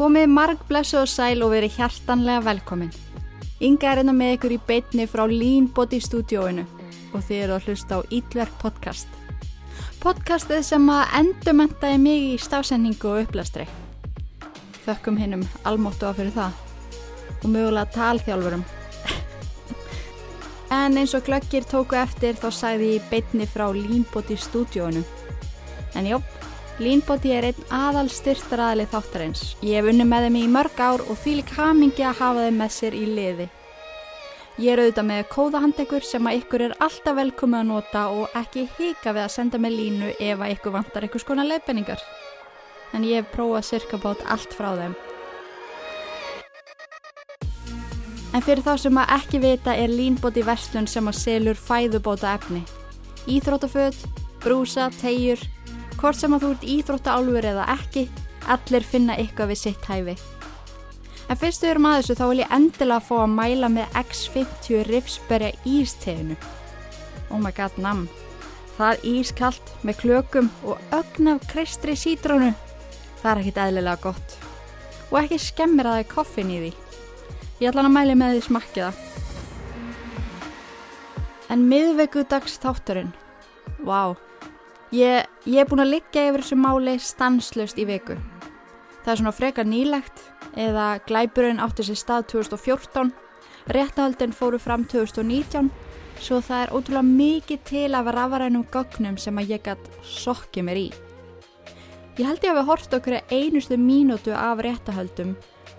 Komið marg blessu og sæl og verið hjartanlega velkomin. Inga er einna með ykkur í beitni frá Lean Body stúdióinu og þið eru að hlusta á Ídverk podcast. Podcastið sem að endurmentaði mig í stafsendingu og upplæstri. Þökkum hinnum almóttu á fyrir það og mögulega talþjálfurum. en eins og glöggir tóku eftir þá sagði ég beitni frá Lean Body stúdióinu. En jó, Leanbody er einn aðal styrtaraðli þáttarins. Ég hef unni með þeim í mörg ár og því lík hamingi að hafa þeim með sér í liði. Ég er auðvitað með kóðahandekur sem að ykkur er alltaf velkomið að nota og ekki hika við að senda með línu ef að ykkur vantar ykkur skona leifinningar. En ég hef prófað cirka bát allt frá þeim. En fyrir þá sem að ekki vita er Leanbody verslun sem að selur fæðubóta efni. Íþrótaföð, brúsa, tegjur, Hvort sem að þú ert íþrótta álfur eða ekki, allir finna eitthvað við sitt hæfi. En fyrstu erum að þessu þá vil ég endilega fá að mæla með X50 Rifsberga ísteginu. Oh my god, nam. Það er ískallt með klökum og ögnaf kristri sítrónu. Það er ekkit eðlilega gott. Og ekki skemmir að það er koffin í því. Ég ætla að mæli með því smakkiða. En miðveikudags þátturinn. Vá. Wow. Ég, ég er búin að liggja yfir þessu máli stanslust í viku. Það er svona frekar nýlegt eða glæburinn átti sér stað 2014, réttahaldin fóru fram 2019 svo það er ótrúlega mikið til af rafarænum gögnum sem að ég gætt sokkið mér í. Ég held ég að við horfst okkur einustu mínútu af réttahaldum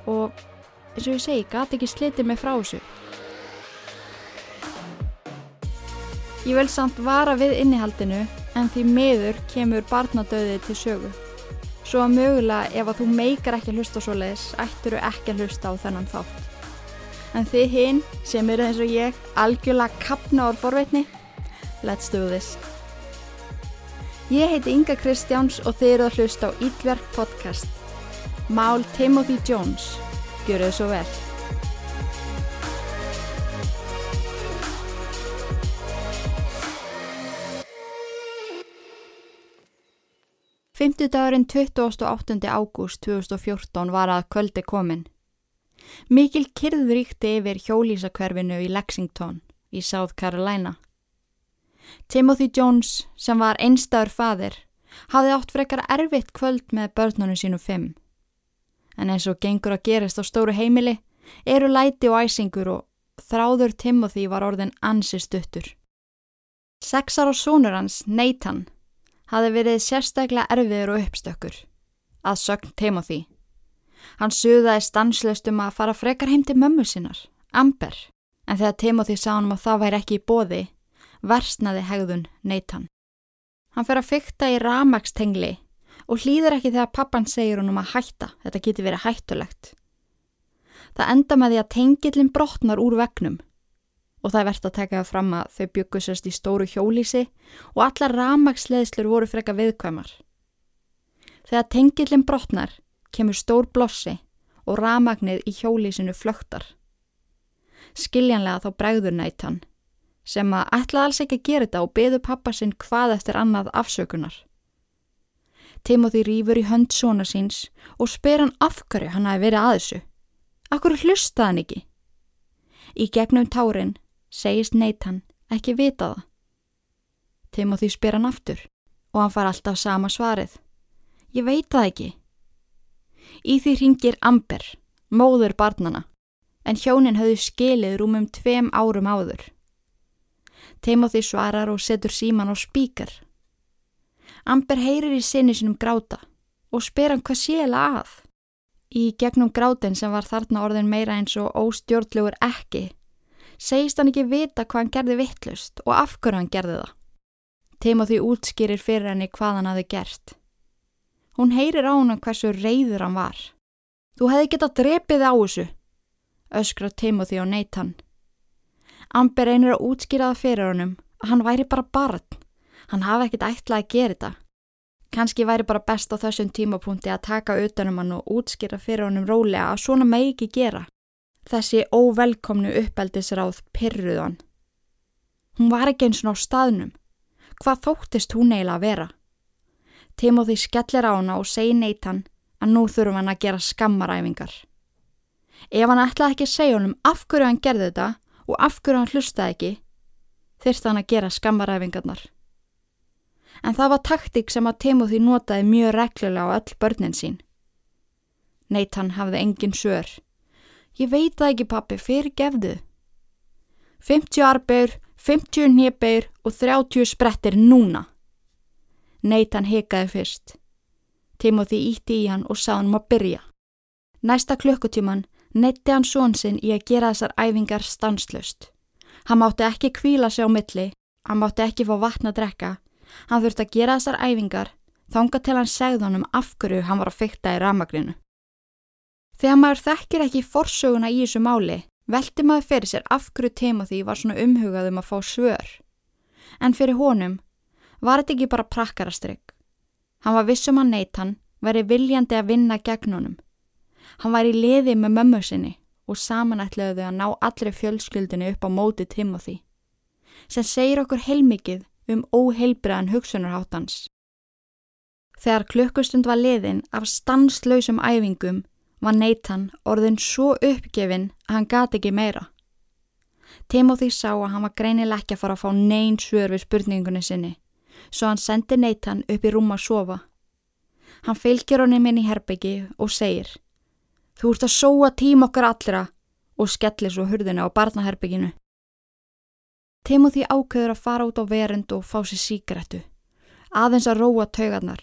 og eins og ég segi, gæti ekki slitið mig frá þessu. Ég vil samt vara við innihaldinu en því meður kemur barnadauði til sögu. Svo að mögulega ef að þú meikar ekki að hlusta svo leiðis, ættir þú ekki að hlusta á þennan þátt. En þið hinn, sem eru eins og ég, algjörlega kapna ár forveitni, let's do this. Ég heiti Inga Kristjáns og þið eru að hlusta á Ídverk podcast. Mál Timothy Jones. Gjör þau svo vel. Fymtudagurinn 28. ágúst 2014 var að kvöldi komin. Mikil kyrður ríkti yfir hjólísakverfinu í Lexington í South Carolina. Timothy Jones, sem var einstæður fadir, hafði átt frekar erfitt kvöld með börnunum sínu fimm. En eins og gengur að gerist á stóru heimili, eru læti og æsingur og þráður Timothy var orðin ansi stuttur. Sexar og sónur hans, Nathan, hafi verið sérstaklega erfiður og uppstökkur. Að sögn Timothy. Hann suðaði stanslust um að fara frekar heim til mömmu sinnar, Amber, en þegar Timothy sá hann að það væri ekki í bóði, versnaði hegðun Nathan. Hann fer að fykta í ramagstengli og hlýður ekki þegar pappan segir hann um að hætta, þetta geti verið hættulegt. Það enda með því að tengillin brotnar úr vegnum og það er verðt að taka það fram að þau byggusast í stóru hjólísi og allar ramagsleðslur voru freka viðkvæmar. Þegar tengillin brotnar kemur stór blossi og ramagnir í hjólísinu flögtar. Skiljanlega þá bregður nættan sem að ætla alls ekki að gera þetta og beðu pappa sinn hvað eftir annað afsökunar. Timothy rýfur í hönd svona síns og spyr hann af hverju hann hafi verið að þessu. Akkur hlusta hann ekki? Í gegnum tárin segist Nathan ekki vita það. Timothy spyr hann aftur og hann far alltaf sama svarið. Ég veit það ekki. Í því ringir Amber, móður barnana, en hjónin höfðu skilið rúmum tveim árum áður. Timothy svarar og setur síman á spíkar. Amber heyrir í sinni sinum gráta og spyr hann hvað séla að. Í gegnum grátin sem var þarna orðin meira eins og óstjórnlegur ekki segist hann ekki vita hvað hann gerði vittlust og af hverju hann gerði það. Timothy útskýrir fyrir henni hvað hann hafi gert. Hún heyrir á hann hversu reyður hann var. Þú hefði getað drepið á þessu, öskra Timothy á Nathan. Amber einir að útskýra það fyrir honum að hann væri bara barn. Hann hafi ekkit ætlað að gera þetta. Kanski væri bara best á þessum tímapunkti að taka utanum hann og útskýra fyrir honum rólega að svona megi ekki gera. Þessi óvelkomnu uppeldisráð pyrruðan. Hún var ekki eins og á staðnum. Hvað þóttist hún eiginlega að vera? Timothy skellir á hana og segi Nathan að nú þurfum hann að gera skammaræfingar. Ef hann ætlaði ekki að segja honum af hverju hann gerði þetta og af hverju hann hlustaði ekki, þurfti hann að gera skammaræfingarnar. En það var taktík sem að Timothy notaði mjög reglulega á öll börnin sín. Neitt hann hafði engin sör. Ég veit það ekki pappi, fyrir gefðu. 50 arbegur, 50 nýbegur og 30 sprettir núna. Neitt hann hekaði fyrst. Timothy ítti í hann og sá hann um að byrja. Næsta klukkutíman neytti hann svonsinn í að gera þessar æfingar stanslust. Hann mátti ekki kvíla sig á milli, hann mátti ekki fá vatna að drekka, hann þurfti að gera þessar æfingar þánga til hann segði honum af hverju hann var að fykta í ramagrinu. Þegar maður þekkir ekki forsöguna í þessu máli, velti maður fyrir sér af hverju Timothy var svona umhugað um að fá svör. En fyrir honum var þetta ekki bara prakkarastrygg. Hann var vissum að neyt hann, veri viljandi að vinna gegn honum. Hann var í liði með mömmu sinni og samanætlaðu að ná allri fjölskyldinu upp á móti Timothy, sem segir okkur heilmikið um óheilbriðan hugsunarháttans. Þegar klukkustund var liðin af stanslausum æfingum var Nathan orðin svo uppgefin að hann gati ekki meira. Timothy sá að hann var greinileg ekki að fara að fá neyn svör við spurningunni sinni, svo hann sendi Nathan upp í rúm að sofa. Hann fylgir honum inn í herbyggi og segir Þú ert að sóa tím okkar allra og skellir svo hurðinu á barnaherbygginu. Timothy ákveður að fara út á verund og fá sér síkrettu, aðeins að róa taugarnar.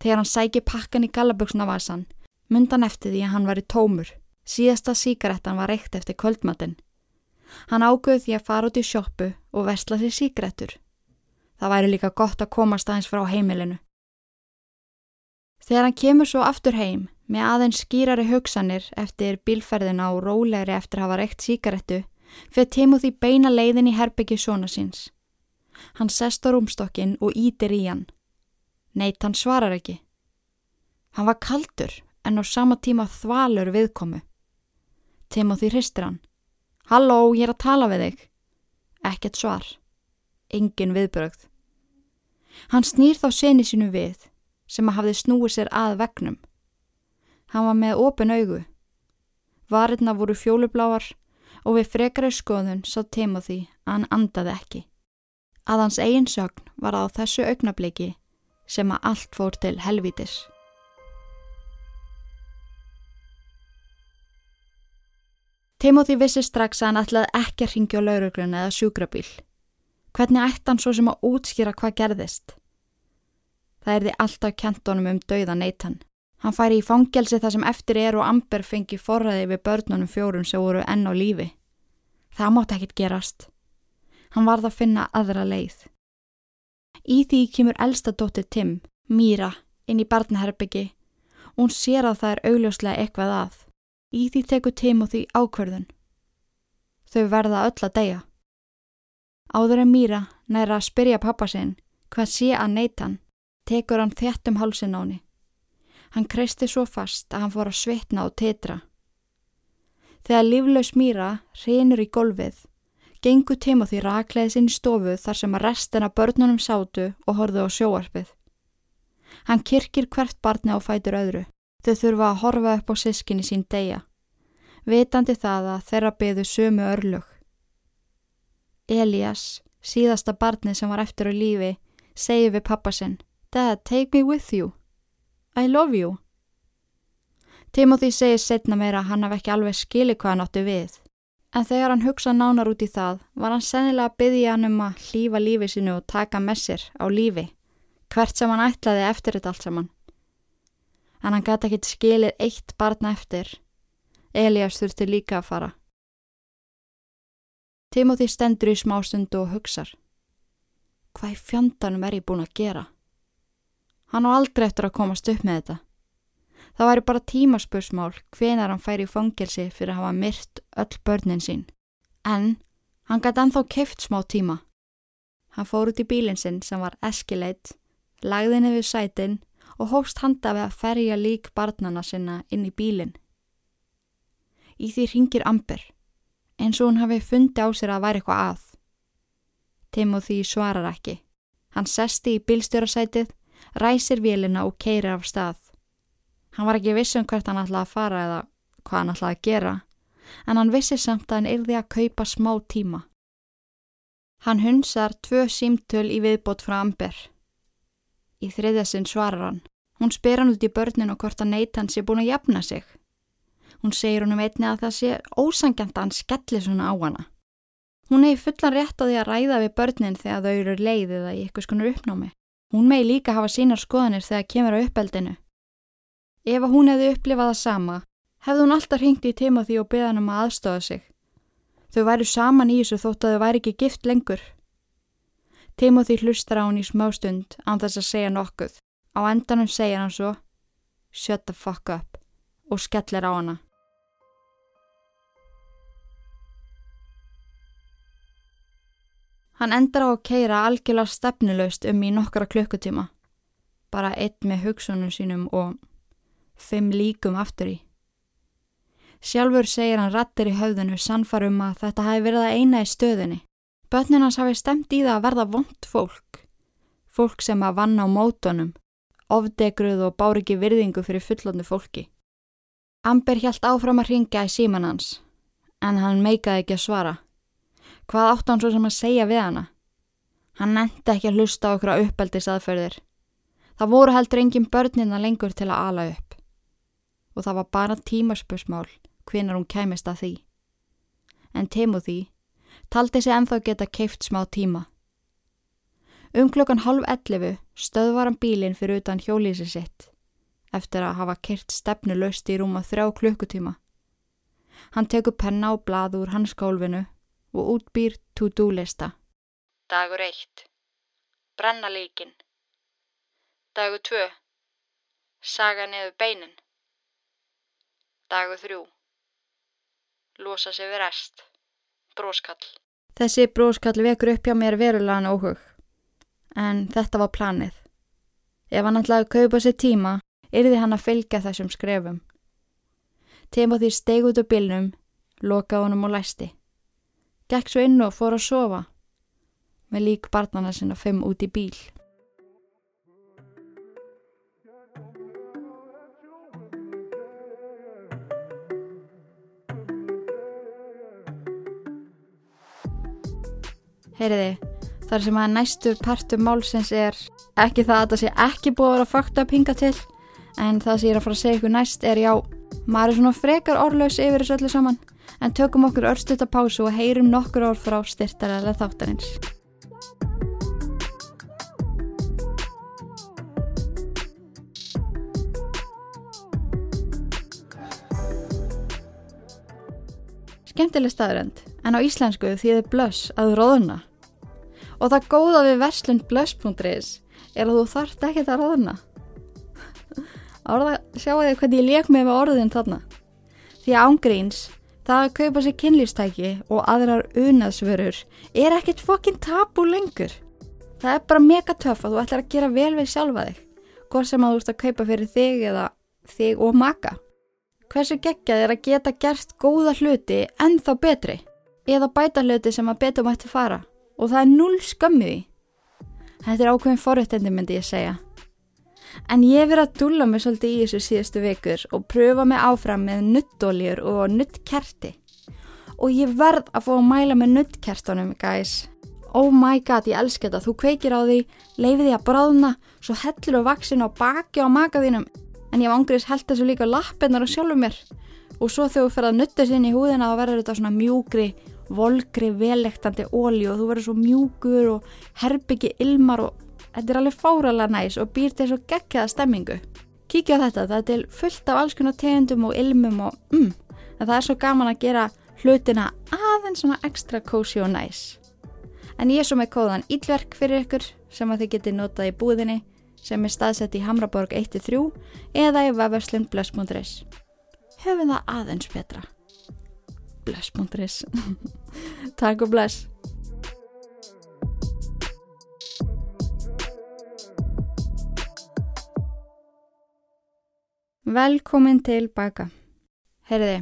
Þegar hann sæki pakkan í gallaböksnavasan, myndan eftir því að hann var í tómur, síðasta síkrettan var reykt eftir kvöldmatinn. Hann ákveður því að fara út í sjóppu og vestla sér síkrettur. Það væri líka gott að komast aðeins frá heimilinu. Þegar hann kemur svo aftur heim, Með aðeins skýrari hugsanir eftir bílferðina og rólegri eftir að hafa reykt síkaretu fyrir Timothy beina leiðin í herbyggi svona síns. Hann sest á rúmstokkin og ítir í hann. Neitt, hann svarar ekki. Hann var kaldur en á sama tíma þvalur viðkomu. Timothy hristir hann. Halló, ég er að tala við þig. Ekkert svar. Engin viðbrögð. Hann snýr þá seni sínu við sem að hafði snúið sér að vegnum. Hann var með opin augu. Varirna voru fjólubláar og við frekari skoðun sá Timothy að hann andaði ekki. Að hans eigin sögn var á þessu augnabliki sem að allt fór til helvítis. Timothy vissi strax að hann ætlaði ekki að ringja á lauruglun eða sjúkrabíl. Hvernig ætti hann svo sem að útskýra hvað gerðist? Það erði alltaf kentonum um dauða neitann. Hann færi í fangelsi þar sem eftir er og Amber fengi forræði við börnunum fjórum sem voru enn á lífi. Það mátt ekkit gerast. Hann varð að finna aðra leið. Í því kemur elsta dóttir Tim, Míra, inn í barnaherbyggi hún sér að það er augljóslega eitthvað að. Í því tekur Tim og því ákverðun. Þau verða öll að deyja. Áður en Míra næra að spyrja pappa sinn hvað sé að neytan, tekur hann þett um hálsin áni. Hann kreisti svo fast að hann fór að svitna og tetra. Þegar líflaus mýra reynur í golfið, gengur Timothy rakleið sinn í stofu þar sem að restina börnunum sátu og horðu á sjóarpið. Hann kirkir hvert barni á fætur öðru. Þau þurfa að horfa upp á sískinni sín deyja. Vitandi það að þeirra byðu sömu örlug. Elias, síðasta barni sem var eftir á lífi, segi við pappa sinn Dad, take me with you. I love you. Timothy segir setna meira að hann hafði ekki alveg skilið hvað hann átti við. En þegar hann hugsa nánar út í það var hann sennilega að byggja hann um að hlýfa lífi sinu og taka með sér á lífi, hvert sem hann ætlaði eftir þetta allt saman. En hann gæti ekki skilið eitt barna eftir. Elias þurfti líka að fara. Timothy stendur í smá stundu og hugsar. Hvað í fjandanum er ég búin að gera? Hann á aldrei eftir að komast upp með þetta. Það væri bara tímaspursmál hvenar hann færi í fangelsi fyrir að hafa myrt öll börnin sín. En hann gæti anþá keift smá tíma. Hann fór út í bílinn sinn sem var eskileit, lagði niður sætin og hóst handa við að ferja lík barnana sinna inn í bílinn. Í því ringir Amber, eins og hún hafi fundi á sér að væri eitthvað að. Timothy svarar ekki. Hann sesti í bílstjórasætið ræsir vélina og keirir af stað. Hann var ekki vissum hvert hann ætlaði að fara eða hvað hann ætlaði að gera, en hann vissi samt að hann yrði að kaupa smá tíma. Hann hunsar tvö símtöl í viðbót frá Amber. Í þriðjasinn svarar hann. Hún spyr hann út í börnin og hvort að neitt hans sé búin að jafna sig. Hún segir honum einni að það sé ósangjant að hann skelli svona á hana. Hún hegi fullan rétt á því að ræða við börnin þegar þau eru leiðið að í eitthvað skonur uppnámi. Hún megi líka hafa sínar skoðanir þegar kemur á uppeldinu. Ef hún hefði upplifað það sama, hefði hún alltaf ringt í Timothy og beðan um að aðstofa sig. Þau væri saman í þessu þótt að þau væri ekki gift lengur. Timothy hlustar á hún í smá stund án þess að segja nokkuð. Á endanum segja hann svo Shut the fuck up og skellir á hana. Hann endar á að keira algjörlega stefnulegst um í nokkara klukkutíma. Bara eitt með hugsunum sínum og fimm líkum aftur í. Sjálfur segir hann rattir í höfðinu sannfarum að þetta hafi verið að eina í stöðinni. Bötnin hans hafi stemt í það að verða vondt fólk. Fólk sem að vanna á mótonum, ofdegruð og bár ekki virðingu fyrir fullondu fólki. Amber hjælt áfram að ringja í síman hans, en hann meikaði ekki að svara. Hvað átt hann svo sem að segja við hana? Hann nefndi ekki að hlusta okkur á uppeldis aðferðir. Það voru heldur engin börnina lengur til að ala upp. Og það var bara tímaspörsmál hvenar hún kæmist að því. En Timothy taldi sig enþá geta keift smá tíma. Um klokkan halv ellifu stöðvar hann bílinn fyrir utan hjólísi sitt eftir að hafa kert stefnu löst í rúma þrjá klukkutíma. Hann tekur penna og blað úr hans skálfinu og útbýr to-do lista. Dagur 1. Brenna líkin. Dagur 2. Saga neðu beinin. Dagur 3. Losa sig við rest. Bróskall. Þessi bróskall vekur upp hjá mér verulegan óhug. En þetta var planið. Ef hann ætlaði að kaupa sér tíma, yrði hann að fylgja þessum skrefum. Timothy steg út á bylnum, lokaði honum og læsti. Gekk svo inn og fór að sofa með lík barnana sinna fimm út í bíl. Heyriði, þar sem að næstu partur málsins er ekki það að það sé ekki búið að vera fakt að pinga til en það sem ég er að fara að segja ykkur næst er já, maður er svona frekar orðlaus yfir þessu öllu saman en tökum okkur örstuta pásu og heyrum nokkur orð frá styrtaræðilega þáttarins. Skemmtileg staðrönd, en á íslensku þýðir blöss að róðuna. Og það góða við verslundblöss.is er að þú þarft ekki það róðuna. Ára það sjáu þig hvernig ég leik með með orðin þarna. Því að ángríns Það að kaupa sér kynlýfstæki og aðrar unaðsvörur er ekkert fokkin tabu lengur. Það er bara mega töff að þú ætlar að gera vel við sjálfa þig, hvort sem að þú ert að kaupa fyrir þig eða þig og maka. Hversu geggjað er að geta gert góða hluti en þá betri, eða bæta hluti sem að betum ætti fara og það er null skömmiði. Þetta er ákveðin forrættendi myndi ég segja. En ég verið að dúla mig svolítið í þessu síðustu vikur og pröfa mig áfram með nuttdóljur og nuttkerti. Og ég verð að fá að mæla með nuttkertunum, guys. Oh my god, ég elska þetta. Þú kveikir á því, leifið því að bráðna, svo hellur og vaksin á baki á makaðínum. En ég vangriðs held þessu líka lappinnar og sjálfur mér. Og svo þegar þú fer að nutta sér inn í húðina þá verður þetta svona mjúgri, volgri, velektandi ólí og þú verður svo mjúgur og herbyggi ilmar og Þetta er alveg fáralega næs og býr til svo geggeða stemmingu. Kíkja á þetta, það er til fullt af alls konar tegundum og ilmum og mm, en það er svo gaman að gera hlutina aðeins svona ekstra cozy og næs. En ég er svo með kóðan Ílverk fyrir ykkur sem að þið getið notað í búðinni sem er staðsett í Hamraborg 1-3 eða í vefverslun bless.is. Höfum það aðeins betra. Bless.is. Takk og bless. Velkomin til baka. Herriði,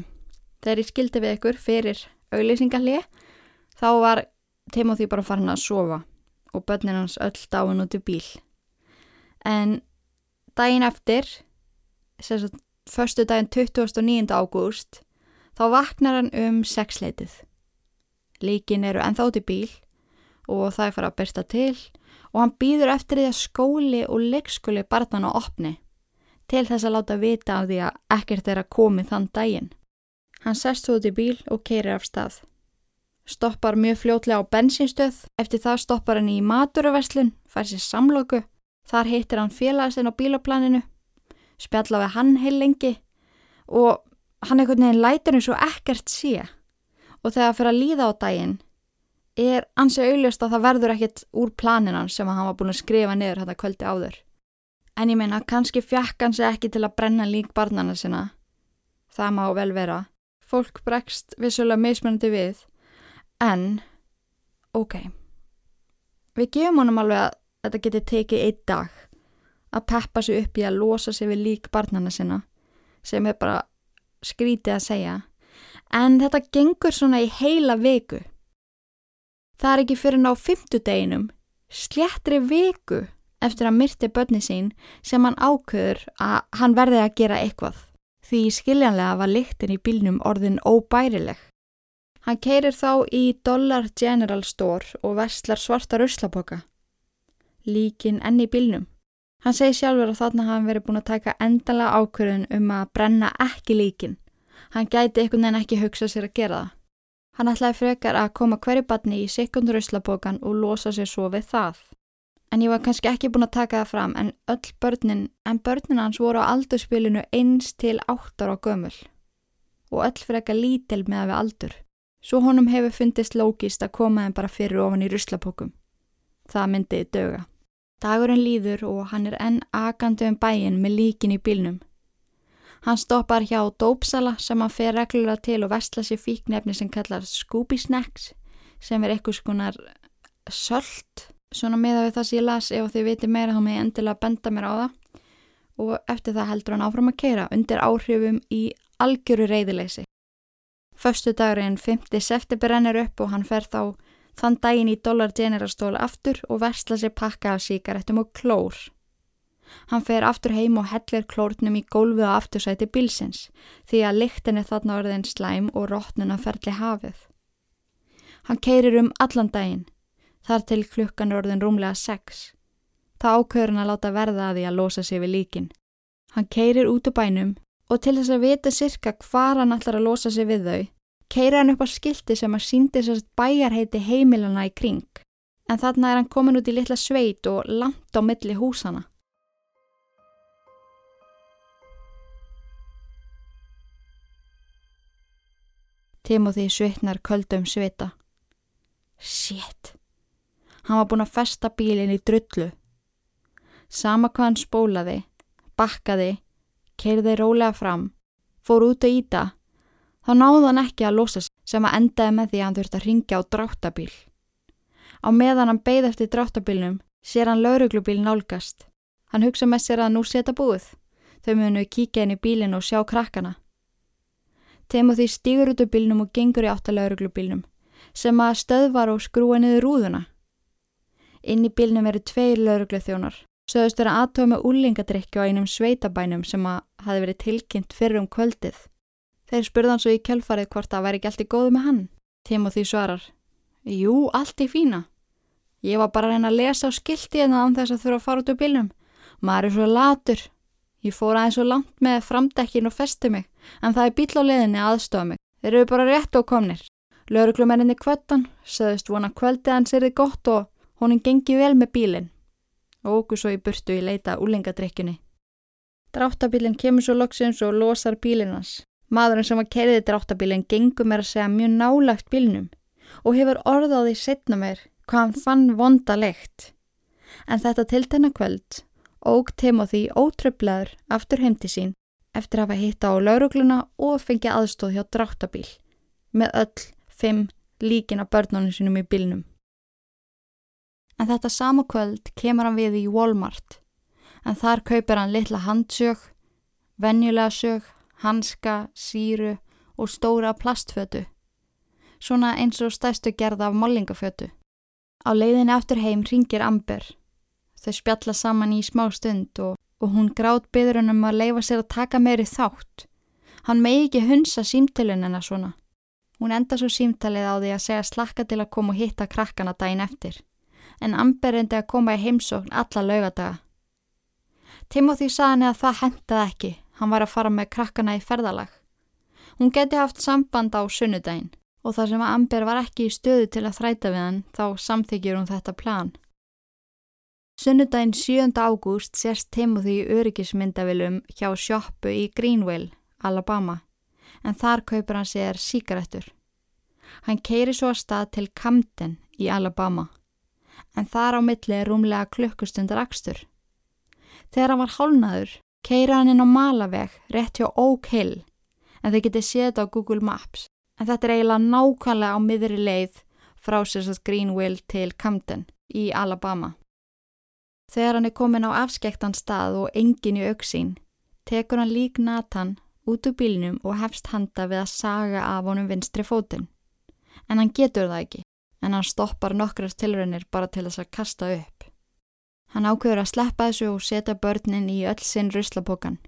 þegar ég skildi við ykkur fyrir auðlýsingalli þá var Timothy bara farin að sofa og börnin hans öll dáin út í bíl. En daginn eftir förstu daginn 29. ágúst, þá vaknar hann um sexleitið. Líkin eru ennþátt í bíl og það er farið að byrsta til og hann býður eftir því að skóli og leikskóli barnan á opni til þess að láta vita af því að ekkert er að komi þann daginn. Hann sest út í bíl og keirir af stað. Stoppar mjög fljótlega á bensinstöð, eftir það stoppar hann í maturaverslun, fær sér samlóku, þar hittir hann félagsinn á bílaplaninu, spjalla við hann heil lengi og hann einhvern veginn lætur eins og ekkert sé og þegar fyrir að líða á daginn er ansið auðlust að það verður ekkit úr planinan sem hann var búin að skrifa niður þetta kvöldi áður. En ég meina, kannski fjekk hann sig ekki til að brenna lík barnana sinna. Það má vel vera. Fólk bregst vissulega mismunandi við. En, ok, við gefum honum alveg að þetta geti tekið einn dag að peppa sig upp í að losa sig við lík barnana sinna sem er bara skrítið að segja. En þetta gengur svona í heila viku. Það er ekki fyrir ná fymtudeginum, sléttri viku eftir að myrti börni sín sem hann ákveður að hann verði að gera eitthvað. Því skiljanlega var lyktin í bílnum orðin óbærileg. Hann keirir þá í Dollar General Store og vestlar svarta ruslaboka. Líkin enn í bílnum. Hann segi sjálfur að þarna hafa hann verið búin að taka endala ákveðun um að brenna ekki líkin. Hann gæti einhvern veginn ekki hugsa sér að gera það. Hann ætlaði frekar að koma hverju batni í sekundur ruslabokan og losa sér svo við það. En ég var kannski ekki búin að taka það fram en öll börnin, en börnin hans voru á aldurspilinu eins til áttar á gömul. Og öll eitthvað lítil með að við aldur. Svo honum hefur fundist lógist að koma þeim bara fyrir ofan í ruslapókum. Það myndiði döga. Dagurinn líður og hann er enn agandi um bæin með líkin í bílnum. Hann stoppar hjá dópsala sem hann fer reglulega til og vestla sér fíknefni sem kallar Scooby Snacks sem er eitthvað skonar söllt svona meða við það sem ég las ef þið viti meira þá með ég endilega benda mér á það og eftir það heldur hann áfram að keira undir áhrifum í algjöru reyðileysi. Föstu dagurinn 5. september rennir upp og hann fer þá þann daginn í Dollar General stóla aftur og versla sér pakka af síkaretum og klór. Hann fer aftur heim og hellir klórnum í gólfið á aftursæti bilsins því að lyktin er þarna orðin slæm og rótnuna ferli hafið. Hann keirir um allan daginn þar til klukkan orðin rúmlega sex. Það ákveður hann að láta verða að því að losa sig við líkin. Hann keirir út á bænum og til þess að vita sirka hvar hann ætlar að losa sig við þau, keirir hann upp á skildi sem að síndi sérst bæjarheiti heimilana í kring. En þarna er hann komin út í litla sveit og langt á milli húsana. Timothy svitnar köldum svita. Shit. Hann var búin að festa bílinn í drullu. Sama hvað hann spólaði, bakkaði, keirði rólega fram, fór út að íta, þá náði hann ekki að losa sem að endaði með því að hann þurfti að ringja á dráttabíl. Á meðan hann beigð eftir dráttabílnum sér hann lauruglubíl nálgast. Hann hugsa með sér að nú setja búið. Þau munu kíkja inn í bílinn og sjá krakkana. Timothy stýgur út úr bílnum og gengur í átta lauruglubílnum sem að stöðvar og skrúa niður rúðuna. Inn í bílnum eru tveir lauruglu þjónar. Söðust vera aðtóð með úlingadrykju á einum sveitabænum sem að hafi verið tilkynnt fyrir um kvöldið. Þeir spurðan svo í kjölfarið hvort það væri ekki allt í góðu með hann. Timothy svarar. Jú, allt í fína. Ég var bara að reyna að lesa á skilti en það án þess að þurfa að fara út úr bílnum. Maður er svo latur. Ég fór aðeins svo langt með framdekkin og festi mig, en það er bíl á leðinni aðstofa mig. Þeir eru bara rétt og komnir. Lauruglumenninni kvöttan, söðust vona kvöldið hans er þið gott og Honin gengi vel með bílinn og okkur svo í burtu í leita úlengadrykkjunni. Dráttabílinn kemur svo loksins og losar bílinnans. Maðurinn sem var kerðið dráttabílinn gengur mér að segja mjög nálagt bílinnum og hefur orðaði setna mér hvað hann fann vonda leikt. En þetta til þennan kvöld óg Timothy ótröflaður aftur heimti sín eftir að hafa hitta á laurugluna og fengið aðstóð hjá dráttabíl með öll fimm líkin af börnunum sínum í bílnum en þetta sama kvöld kemur hann við í Walmart en þar kaupir hann litla handsög, venjulega sög, hanska, síru og stóra plastfötu, svona eins og stæstu gerða af mollingafötu. Á leiðinni aftur heim ringir Amber. Þau spjalla saman í smá stund og, og hún grátt byður hann um að leifa sér að taka meiri þátt. Hann megi ekki hunsa símtölun hennar svona. Hún enda svo símtalið á því að segja slakka til að koma og hitta krakkana daginn eftir. En Amber reyndi að koma í heimsókn alla laugadaga. Timothy saði henni að það hendaði ekki. Hann var að fara með krakkana í ferðalag. Hún geti haft samband á sunnudaginn og þar sem að Amber var ekki í stöðu til að þræta við hann þá samþykjur hún þetta plan. Sunnudaginn 7. ágúst sérst Timothy í öryggismyndavilum hjá sjoppu í Greenville, Alabama, en þar kaupur hann sér síkaretur. Hann keiri svo að stað til Camden í Alabama, en þar á milli er rúmlega klukkustundar akstur. Þegar hann var hálnaður, keira hann inn á Malaveg rétt hjá Oak Hill, en þið getið séð þetta á Google Maps, en þetta er eiginlega nákvæmlega á miðri leið frá sérstaklega Greenville til Camden í Alabama. Þegar hann er komin á afskektan stað og engin í auksín, tekur hann lík Nathan út úr bílinum og hefst handa við að saga af honum vinstri fótinn. En hann getur það ekki, en hann stoppar nokkrast tilraunir bara til þess að kasta upp. Hann ákveður að sleppa þessu og setja börnin í öll sinn ruslapokan.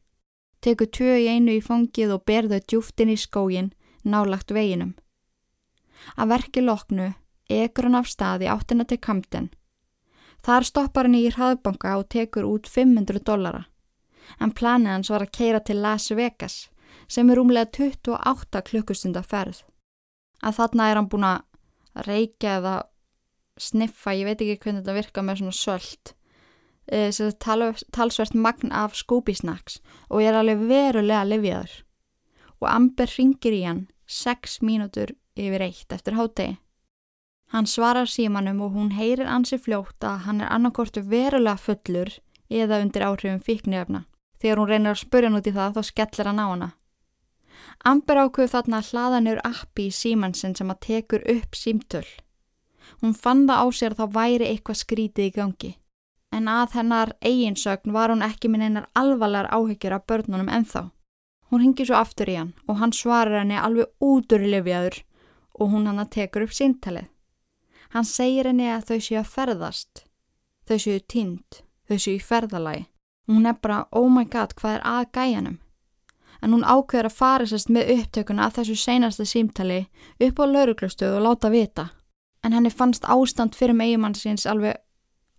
Tekur tvö í einu í fangið og ber þau djúftin í skógin, nálagt veginum. Að verki loknu, ekur hann af staði áttina til kamten Þar stoppar hann í hraðbanka og tekur út 500 dollara. En planið hans var að keira til Las Vegas sem er umlega 28 klukkustunda ferð. Að þarna er hann búin að reykja eða sniffa, ég veit ekki hvernig þetta virka með svona söld, e, talsvert magn af skúbisnaks og ég er alveg verulega livjaður. Og Amber ringir í hann 6 mínútur yfir eitt eftir hátegi. Hann svarar símanum og hún heyrir ansi fljótt að hann er annarkortu verulega fullur eða undir áhrifum fíknefna. Þegar hún reynir að spurja hann út í það þá skellir hann á hana. Amber ákveð þarna að hlaða nefur appi í símansinn sem að tekur upp símtöl. Hún fann það á sér að þá væri eitthvað skrítið í gangi. En að hennar eiginsögn var hún ekki minn einar alvarlegar áhyggjur af börnunum ennþá. Hún hingi svo aftur í hann og hann svarar henni alveg út úr lifjaður og hún hann að tekur upp síntalið. Hann segir henni að þau séu að ferðast. Þau séu tínt, þau séu í ferðalagi. Hún er bara, oh my god, hvað er að gæjanum? En hún ákveður að fara sérst með upptökuna að þessu seinasta símtali upp á lauruglustöðu og láta vita. En henni fannst ástand fyrir megimann síns alveg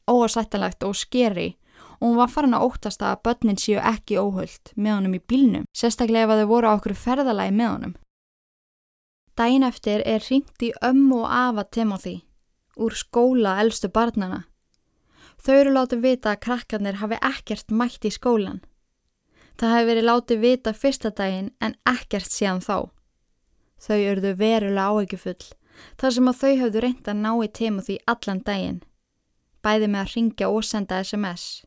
óasættalegt og skeri og hún var farin að óttast að börnin séu ekki óhullt með honum í bílnum, sérstaklega ef þau voru á okkur ferðalagi með honum. Dæin eftir er ringt í ömmu og afa Timothy úr skóla elstu barnana. Þau eru látið vita að krakkarnir hafi ekkert mætt í skólan. Það hefur verið látið vita fyrsta daginn en ekkert síðan þá. Þau eruðu verulega áhygjufull þar sem að þau hafðu reynd að ná í Timothy allan daginn. Bæði með að ringja og senda SMS.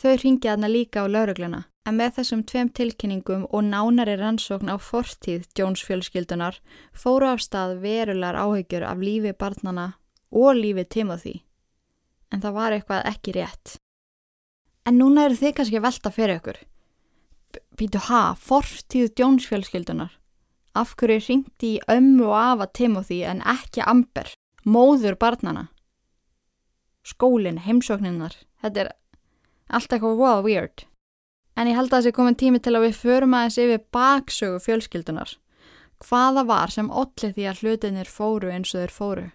Þau ringja aðna líka á laurugluna en með þessum tveim tilkynningum og nánari rannsókn á fortíð Jones fjölskyldunar fóru af stað verulegar áhyggjur af lífi barnana og lífið Timothy. En það var eitthvað ekki rétt. En núna eru þið kannski að velta fyrir ykkur. Býtu ha, fortíð djónsfjölskyldunar. Af hverju ringti í ömmu og afa Timothy en ekki Amber, móður barnana. Skólinn, heimsókninnar, þetta er allt eitthvað wow weird. En ég held að sé komin tími til að við förum aðeins yfir baksögu fjölskyldunar. Hvaða var sem allir því að hlutinir fóru eins og þeir fóru?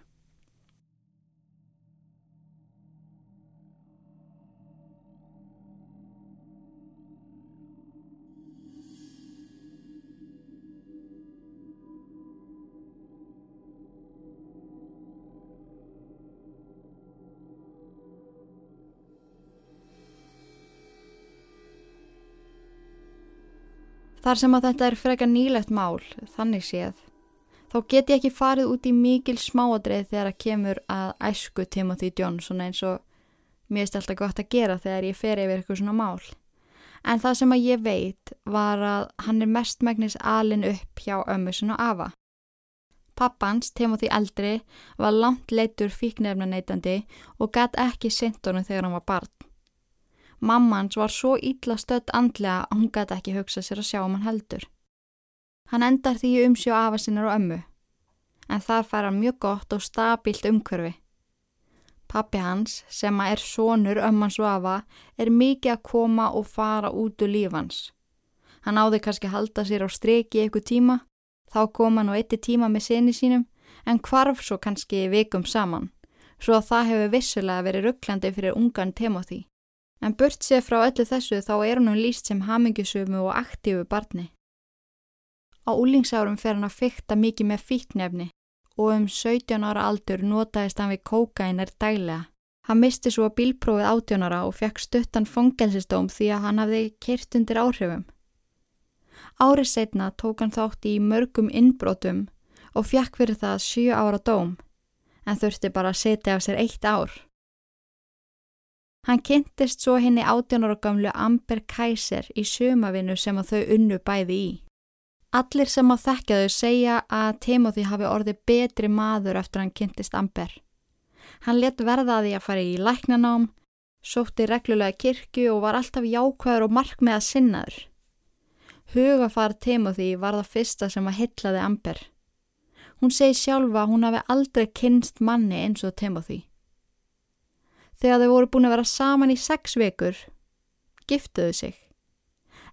Þar sem að þetta er freka nýlegt mál, þannig séð, þá get ég ekki farið út í mikil smáadreið þegar að kemur að æsku Timothy Johnson eins og mér er alltaf gott að gera þegar ég fer yfir eitthvað svona mál. En það sem að ég veit var að hann er mestmægnis alin upp hjá ömmusun og afa. Pappans, Timothy eldri, var langt leitur fíknefna neytandi og gæt ekki sintónu þegar hann var barn. Mammans var svo ítla stödd andlega að hún gæti ekki hugsa sér að sjá um hann heldur. Hann endar því umsjó afa sinnar og ömmu, en þar fær hann mjög gott og stabílt umhverfi. Pappi hans, sem er sonur ömmans og afa, er mikið að koma og fara út úr lífans. Hann áði kannski halda sér á streki ykkur tíma, þá kom hann á eitti tíma með sinni sínum, en hvarf svo kannski vikum saman, svo að það hefur vissulega verið rugglandi fyrir ungan Timothy. En burt sér frá öllu þessu þá er hann líst sem hamingjusömu og aktífu barni. Á úlingsárum fer hann að fykta mikið með fíknefni og um 17 ára aldur notaðist hann við kókainar dælega. Hann misti svo bílprófið 18 ára og fekk stuttan fongelsistóm því að hann hafði kert undir áhrifum. Árið setna tók hann þátt í mörgum innbrotum og fekk fyrir það 7 ára dóm en þurfti bara að setja af sér eitt ár. Hann kynntist svo henni 18 ára gamlu Amber Kaiser í sömavinu sem að þau unnu bæði í. Allir sem á þekkjaðu segja að Timothy hafi orðið betri maður eftir hann kynntist Amber. Hann let verðaði að fara í læknanám, sótti reglulega kirkju og var alltaf jákvæður og markmið að sinnaður. Hugafar Timothy var það fyrsta sem að hyllaði Amber. Hún segi sjálfa að hún hafi aldrei kynst manni eins og Timothy. Þegar þau voru búin að vera saman í sex vekur, giftuðu sig.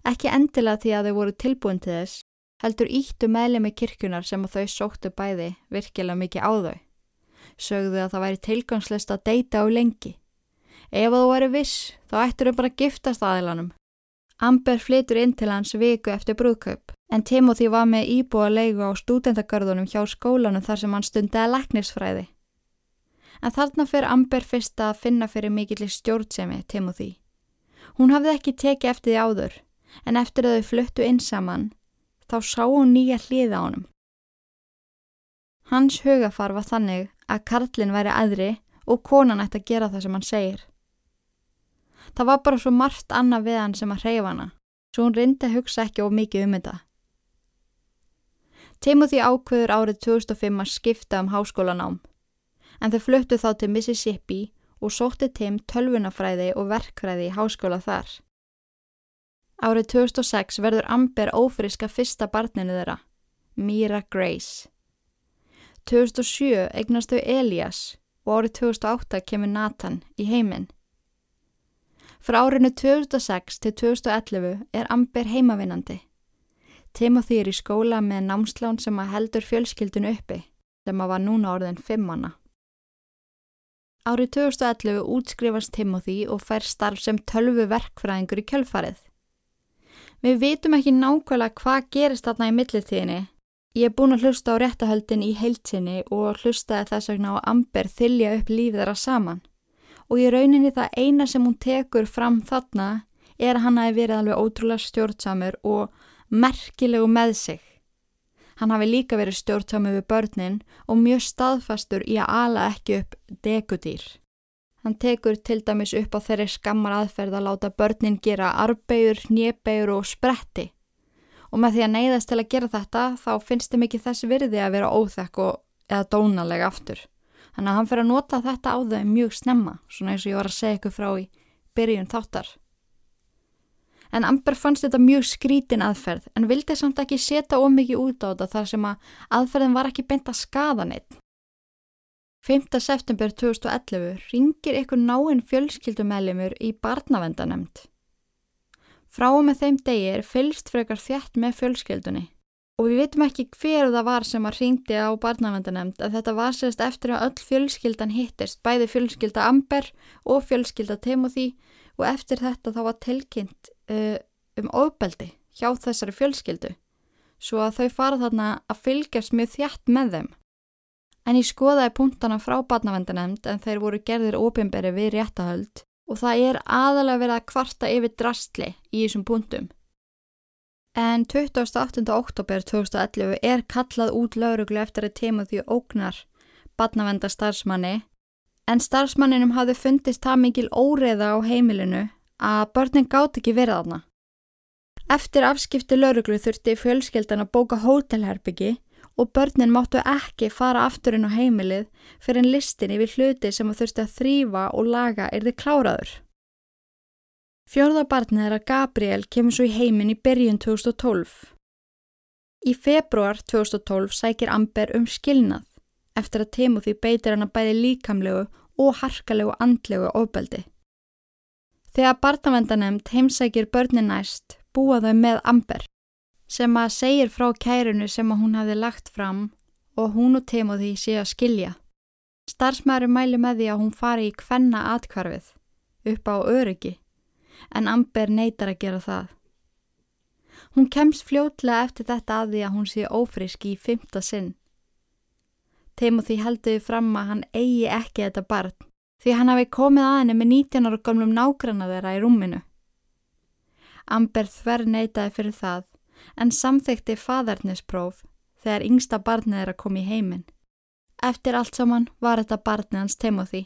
Ekki endilega því að þau voru tilbúin til þess, heldur íttu meðlemi kirkunar sem þau sóttu bæði virkilega mikið á þau. Sögðu að það væri tilgangslist að deyta á lengi. Ef þú væri viss, þá ættur þau bara að giftast aðilanum. Amber flytur inn til hans viku eftir brúðkaup, en Timothy var með íbúa leigu á stúdendagörðunum hjá skólanum þar sem hann stundiði leknisfræði. En þarna fyrir Amber fyrst að finna fyrir mikill stjórnsemi Timothy. Hún hafði ekki tekið eftir því áður, en eftir að þau fluttu inn saman þá sá hún nýja hliða á honum. Hans hugafar var þannig að Karlinn væri aðri og konan ætti að gera það sem hann segir. Það var bara svo margt annað við hann sem að hreyfa hana, svo hún reyndi að hugsa ekki of mikið um þetta. Timothy ákveður árið 2005 að skipta um háskólanám, en þau fluttu þá til Mississippi og sótti Tim tölvunafræði og verkfræði í háskóla þar. Árið 2006 verður Amber ófriska fyrsta barninu þeirra, Mira Grace. 2007 eignast þau Elias og árið 2008 kemur Nathan í heiminn. Frá árinu 2006 til 2011 er Amber heimavinnandi. Timothy er í skóla með námslán sem að heldur fjölskyldun uppi, sem að var núna orðin fimmana. Árið 2011 útskrifast Timothy og fær starf sem tölvu verkfræðingur í kjölfarið. Við vitum ekki nákvæmlega hvað gerist þarna í millitíðinni. Ég er búin að hlusta á réttahöldin í heilsinni og hlustaði þess vegna á Amber þylja upp lífið þeirra saman. Og í rauninni það eina sem hún tekur fram þarna er að hann hafi verið alveg ótrúlega stjórnsamur og merkilegu með sig. Hann hafi líka verið stjórnsamur við börnin og mjög staðfastur í að ala ekki upp dekudýr. Hann tekur til dæmis upp á þeirri skammar aðferð að láta börnin gera arbegur, njebegur og spretti. Og með því að neyðast til að gera þetta þá finnst þeim ekki þess virði að vera óþekk og eða dónalega aftur. Þannig að hann fyrir að nota þetta á þau mjög snemma, svona eins og ég var að segja ykkur frá í byrjun þáttar. En Amber fannst þetta mjög skrítin aðferð en vildi samt ekki setja ómikið út á þetta þar sem að aðferðin var ekki beint að skada neitt. 5. september 2011 ringir ykkur náinn fjölskyldumælimur í barnavendanemnd. Frá og með þeim degi er fylst frekar þjætt með fjölskyldunni og við veitum ekki hver það var sem að ringdi á barnavendanemnd að þetta var sérst eftir að öll fjölskyldan hittist, bæði fjölskylda Amber og fjölskylda Timothy og eftir þetta þá var tilkynnt uh, um ofbeldi hjá þessari fjölskyldu svo að þau fara þarna að fylgjast mjög þjætt með þeim. En ég skoðaði punktana frá barnavendanemnd en þeir voru gerðir óbjörnberi við réttahöld og það er aðalega verið að kvarta yfir drastli í þessum punktum. En 28. oktober 2011 er kallað út lauruglu eftir að tema því ógnar barnavenda starfsmanni en starfsmanninum hafði fundist það mikil óreða á heimilinu að börnin gátt ekki verið aðna. Eftir afskipti lauruglu þurfti fjölskeldan að bóka hótelherbyggi og börnin máttu ekki fara afturinn á heimilið fyrir en listin yfir hluti sem þú þurfti að þrýfa og laga er þið kláraður. Fjörðabarnið er að Gabriel kemur svo í heiminn í byrjun 2012. Í februar 2012 sækir Amber um skilnað eftir að Timothy beitir hann að bæði líkamlegu og harkalegu andlegu ofbeldi. Þegar barnavendanemnd heimsækir börnin næst búa þau með Amber sem að segir frá kærunu sem að hún hafi lagt fram og hún og Timothy sé að skilja. Starfsmæður mæli með því að hún fari í kvenna atkvarfið upp á öryggi en Amber neytar að gera það. Hún kemst fljótlega eftir þetta að því að hún sé ófrisk í fymta sinn. Timothy heldur fram að hann eigi ekki þetta barn því hann hafi komið að henni með 19 ára gamlum nágranna þeirra í rúminu. Amber þver neytaði fyrir það en samþekti fadernispróf þegar yngsta barnið að koma í heiminn. Eftir allt saman var þetta barnið hans Timothy.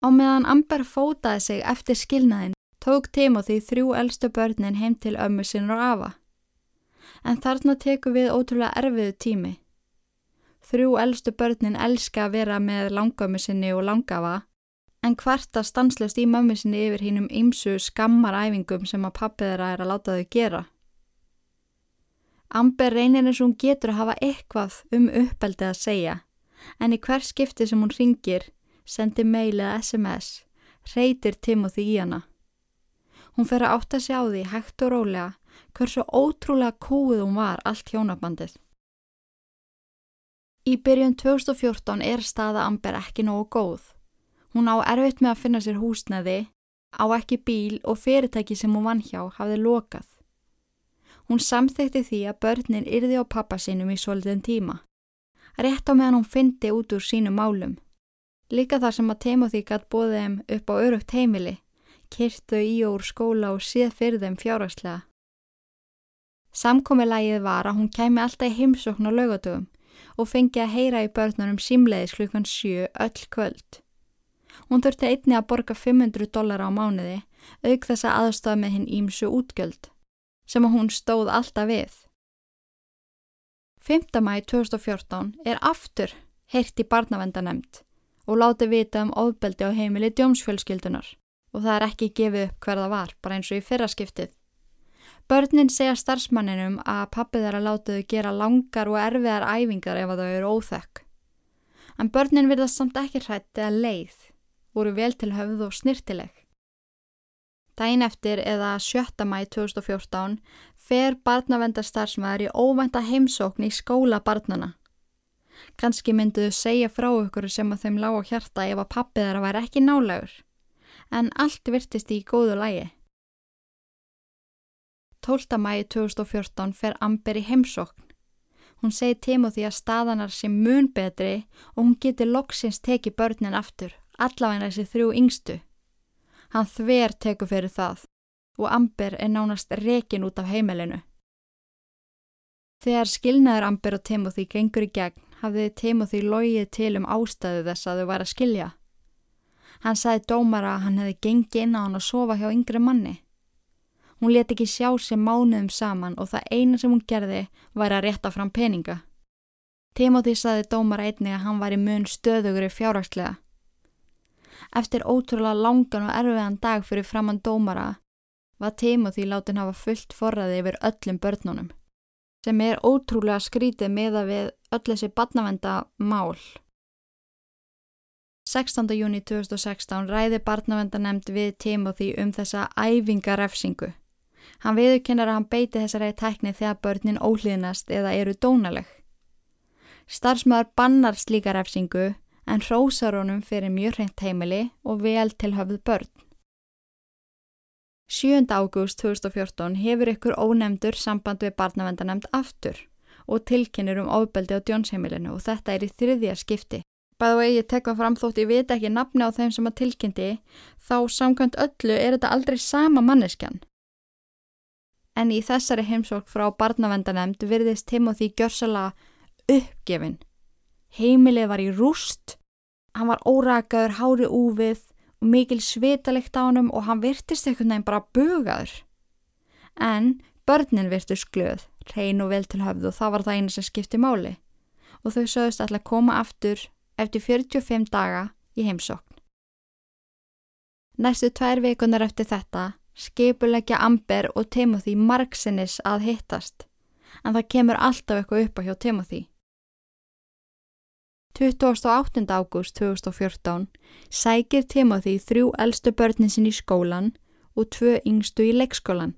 Á meðan Amber fótaði sig eftir skilnaðin tók Timothy þrjú eldstu börnin heim til ömmu sinur og afa. En þarna teku við ótrúlega erfiðu tími. Þrjú eldstu börnin elska að vera með langömmu sinni og langafa en hvarta stanslust í mömmu sinni yfir hínum ymsu skammaræfingum sem að pappið þeirra er að láta þau gera. Amber reynir eins og hún getur að hafa eitthvað um uppeldið að segja, en í hver skipti sem hún ringir, sendir meil eða SMS, reytir Timothy í hana. Hún fer að átta sig á því hægt og rólega hversu ótrúlega kúið hún var allt hjónabandið. Í byrjun 2014 er staða Amber ekki nógu góð. Hún á erfitt með að finna sér húsnaði, á ekki bíl og fyrirtæki sem hún vann hjá hafði lokað. Hún samþekti því að börnin yrði á pappa sínum í svolítinn tíma. Rétt á meðan hún fyndi út úr sínu málum. Líka þar sem að Timothy gætt bóði þeim upp á örugt heimili, kyrtu í og úr skóla og séð fyrir þeim fjárhagslega. Samkomilagið var að hún kæmi alltaf í heimsókn á laugatöfum og fengi að heyra í börnunum símleiðis klukkan 7 öll kvöld. Hún þurfti einni að borga 500 dólar á mánuði, auk þess að aðstofa með hinn ímsu útgjöld, sem hún stóð alltaf við. 5. mæi 2014 er aftur heyrt í barnavendanemnd og láti vita um ofbeldi á heimili djómsfjölskyldunar og það er ekki gefið upp hverða var, bara eins og í fyrraskiptið. Börnin segja starfsmanninum að pappið láta þau gera langar og erfiðar æfingar ef að þau eru óþökk. En börnin virðast samt ekki hrætt eða leið voru vel til höfð og snirtileg. Dæin eftir eða 7. mæ 2014 fer barnavendarstarfsmaður í óvænta heimsókn í skóla barnana. Kanski mynduðu segja frá ykkur sem að þeim lág á hjarta ef að pappið þeirra væri ekki nálegur, en allt virtist í góðu lægi. 12. mæi 2014 fer Amber í heimsókn. Hún segi Timothy að staðanar sé mun betri og hún geti loksins tekið börnin aftur allavegna þessi þrjú yngstu. Hann þver teku fyrir það og Amber er nánast rekin út af heimilinu. Þegar skilnaður Amber og Timothy gengur í gegn hafði Timothy logið til um ástæðu þess að þau var að skilja. Hann sagði dómara að hann hefði gengið inn á hann að sofa hjá yngri manni. Hún let ekki sjá sér mánuðum saman og það eina sem hún gerði var að rétta fram peninga. Timothy sagði dómara einni að hann var í mun stöðugur í fjárhagslega Eftir ótrúlega langan og erfiðan dag fyrir framann dómara var Timothy látin hafa fullt forraði yfir öllum börnunum sem er ótrúlega skrítið meða við öll þessi barnavenda mál. 16. júni 2016 ræði barnavenda nefnd við Timothy um þessa æfingarefsingu. Hann viðurkennar að hann beiti þessari tækni þegar börnin óhlýðnast eða eru dónaleg. Starfsmöður bannar slíka refsingu en hrósar honum fyrir mjög hreint heimili og vel til höfð börn. 7. ágúst 2014 hefur ykkur ónemdur samband við barnavendanemnd aftur og tilkynir um ofbeldi á djónsheimilinu og þetta er í þriðja skipti. Bæðu og ég tekka fram þótt ég veit ekki nafni á þeim sem að tilkynnti, þá samkvæmt öllu er þetta aldrei sama manneskjan. En í þessari heimsók frá barnavendanemnd virðist Timothy Gjörsala uppgefin. Heimilið var í rúst hann var órakaður, hári úfið og mikil svitalegt á hann og hann virtist einhvern veginn bara bugaður. En börnin virtist glöð, reyn og vel til höfðu og það var það eina sem skipti máli og þau sögust alltaf koma aftur eftir 45 daga í heimsókn. Næstu tvær vikunar eftir þetta skipulegja Amber og Timothy margsinnis að hittast en það kemur alltaf eitthvað upp á hjá Timothy. 28. ágúst 2014 sækir Timothy þrjú eldstu börnin sinn í skólan og tvö yngstu í leikskólan.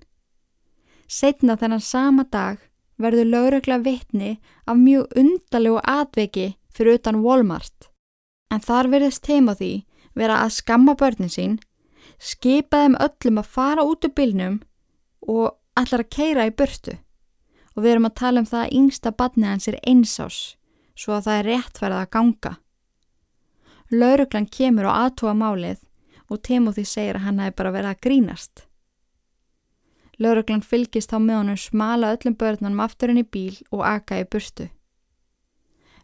Setna þennan sama dag verður lögregla vittni af mjög undalegu atveiki fyrir utan Walmart. En þar verðist Timothy vera að skamma börnin sín, skipa þeim öllum að fara út úr bylnum og allar að keira í burtu. Og við erum að tala um það að yngsta badni hans er einsás svo að það er réttverða að ganga. Lauruglan kemur og aðtúa málið og Timothy segir að hann hefði bara verið að grínast. Lauruglan fylgist á með honum smala öllum börnunum afturinn í bíl og aka í burstu.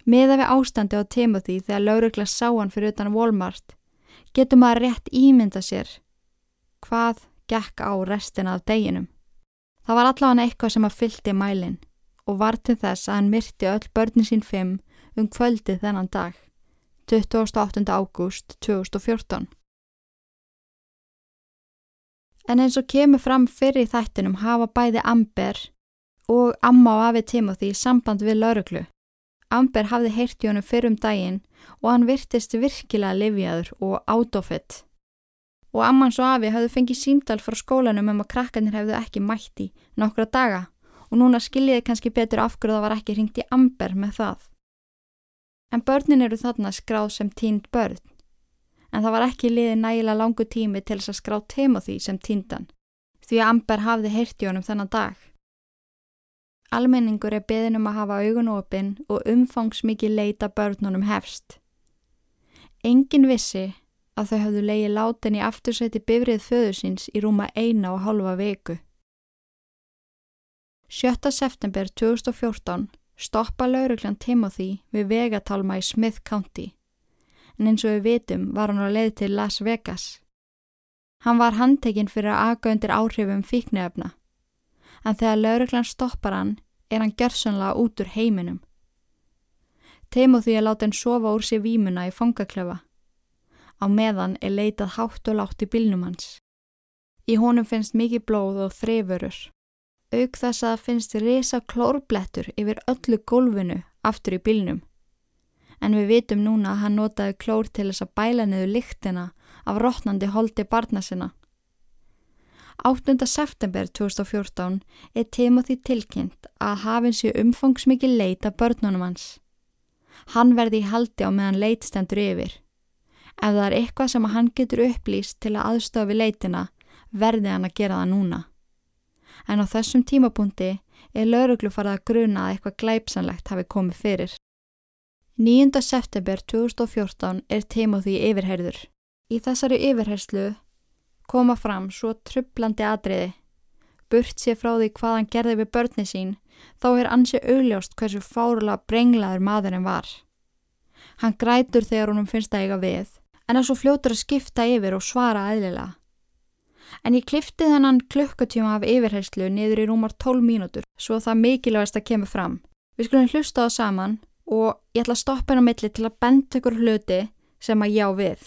Miða við ástandi á Timothy þegar laurugla sá hann fyrir utan Walmart getur maður rétt ímynda sér hvað gekk á restina af deginum. Það var allavega eitthvað sem að fyldi mælinn og var til þess að hann myrti öll börnin sín fimm um kvöldi þennan dag, 28. ágúst 2014. En eins og kemur fram fyrir þættinum hafa bæði Amber og Amma og Afi Timothy samband við lauruglu. Amber hafði heyrt í honum fyrir um daginn og hann virtist virkilega livjaður og átofitt. Og Ammans og Afi hafði fengið símdal frá skólanum um að krakkarnir hefðu ekki mætti nokkra daga og núna skiljiði kannski betur af hverju það var ekki ringt í Amber með það. En börnin eru þarna skráð sem tínd börn. En það var ekki liðið nægilega langu tími til þess að skrá Timothy sem tíndan, því að Amber hafði heyrti honum þennan dag. Almenningur er beðin um að hafa augun opinn og umfangsmikið leita börnunum hefst. Engin vissi að þau hafðu leiði látin í aftursæti bifrið föðursins í rúma eina og halva viku. 7. september 2014 stoppa lauruglan Timothy við vegatalma í Smith County en eins og við vitum var hann á leið til Las Vegas. Hann var handtekinn fyrir að aga undir áhrifum fíknefna en þegar lauruglan stoppar hann er hann gjörsanlega út úr heiminum. Timothy er látið hann sofa úr sér výmuna í fangaklefa. Á meðan er leitað hátt og látt í bílnum hans. Í honum finnst mikið blóð og þrefurur auk þess að finnst resa klórblettur yfir öllu gólfinu aftur í bylnum. En við vitum núna að hann notaði klór til þess að bæla niður lyktina af rótnandi holdi barna sinna. 8. september 2014 er Timothy tilkynnt að hafinn sé umfangsmikið leit af börnunum hans. Hann verði í haldi á meðan leitstendur yfir. Ef það er eitthvað sem hann getur upplýst til að aðstofi leitina, verði hann að gera það núna en á þessum tímapunkti er lauruglu farið að gruna að eitthvað glæpsanlegt hafi komið fyrir. 9. september 2014 er Timothy yfirherður. Í þessari yfirherslu koma fram svo trublandi atriði. Burt sér frá því hvað hann gerði við börni sín, þá er ansi augljóst hversu fárula brenglaður maðurinn var. Hann grætur þegar honum finnst það eiga við, en er svo fljótur að skipta yfir og svara aðlilega en ég klifti þennan klukkutíma af yfirherslu niður í rúmar 12 mínútur svo það mikilvægast að kemur fram. Við skulum hlusta á saman og ég ætla að stoppa henn á milli til að benda ykkur hluti sem að já við.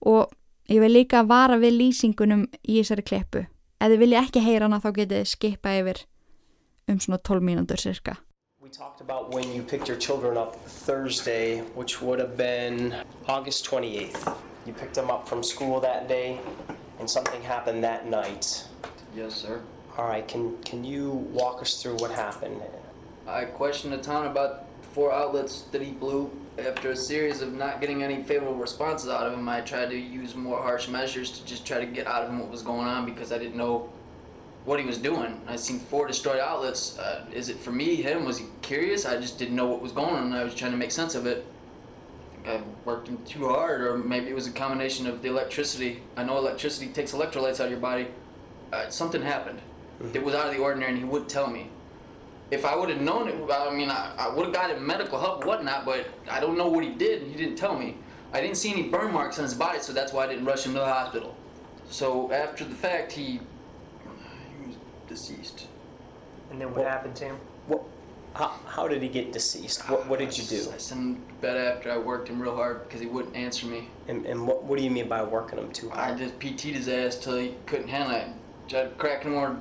Og ég vil líka vara við lýsingunum í þessari klippu. Ef þið vilja ekki heyra hana þá getið skipa yfir um svona 12 mínútur cirka. We talked about when you picked your children up Thursday, which would have been August 28th. You picked them up from school that day. and something happened that night. Yes, sir. All right, can can you walk us through what happened? I questioned the town about four outlets that he blew. After a series of not getting any favorable responses out of him, I tried to use more harsh measures to just try to get out of him what was going on because I didn't know what he was doing. I seen four destroyed outlets. Uh, is it for me, him? Was he curious? I just didn't know what was going on. I was trying to make sense of it. I worked him too hard, or maybe it was a combination of the electricity. I know electricity takes electrolytes out of your body. Uh, something happened. Mm-hmm. It was out of the ordinary, and he would tell me. If I would have known it, I mean, I, I would have got him medical help, whatnot, but I don't know what he did, and he didn't tell me. I didn't see any burn marks on his body, so that's why I didn't rush him to the hospital. So after the fact, he, deceased. And then what happened to him? What how, how did he get deceased? What, what did you do? I sent him to bed after I worked him real hard because he wouldn't answer me. And, and what, what do you mean by working him too hard? I just PT'd his ass till he couldn't handle it. Tried cracking him more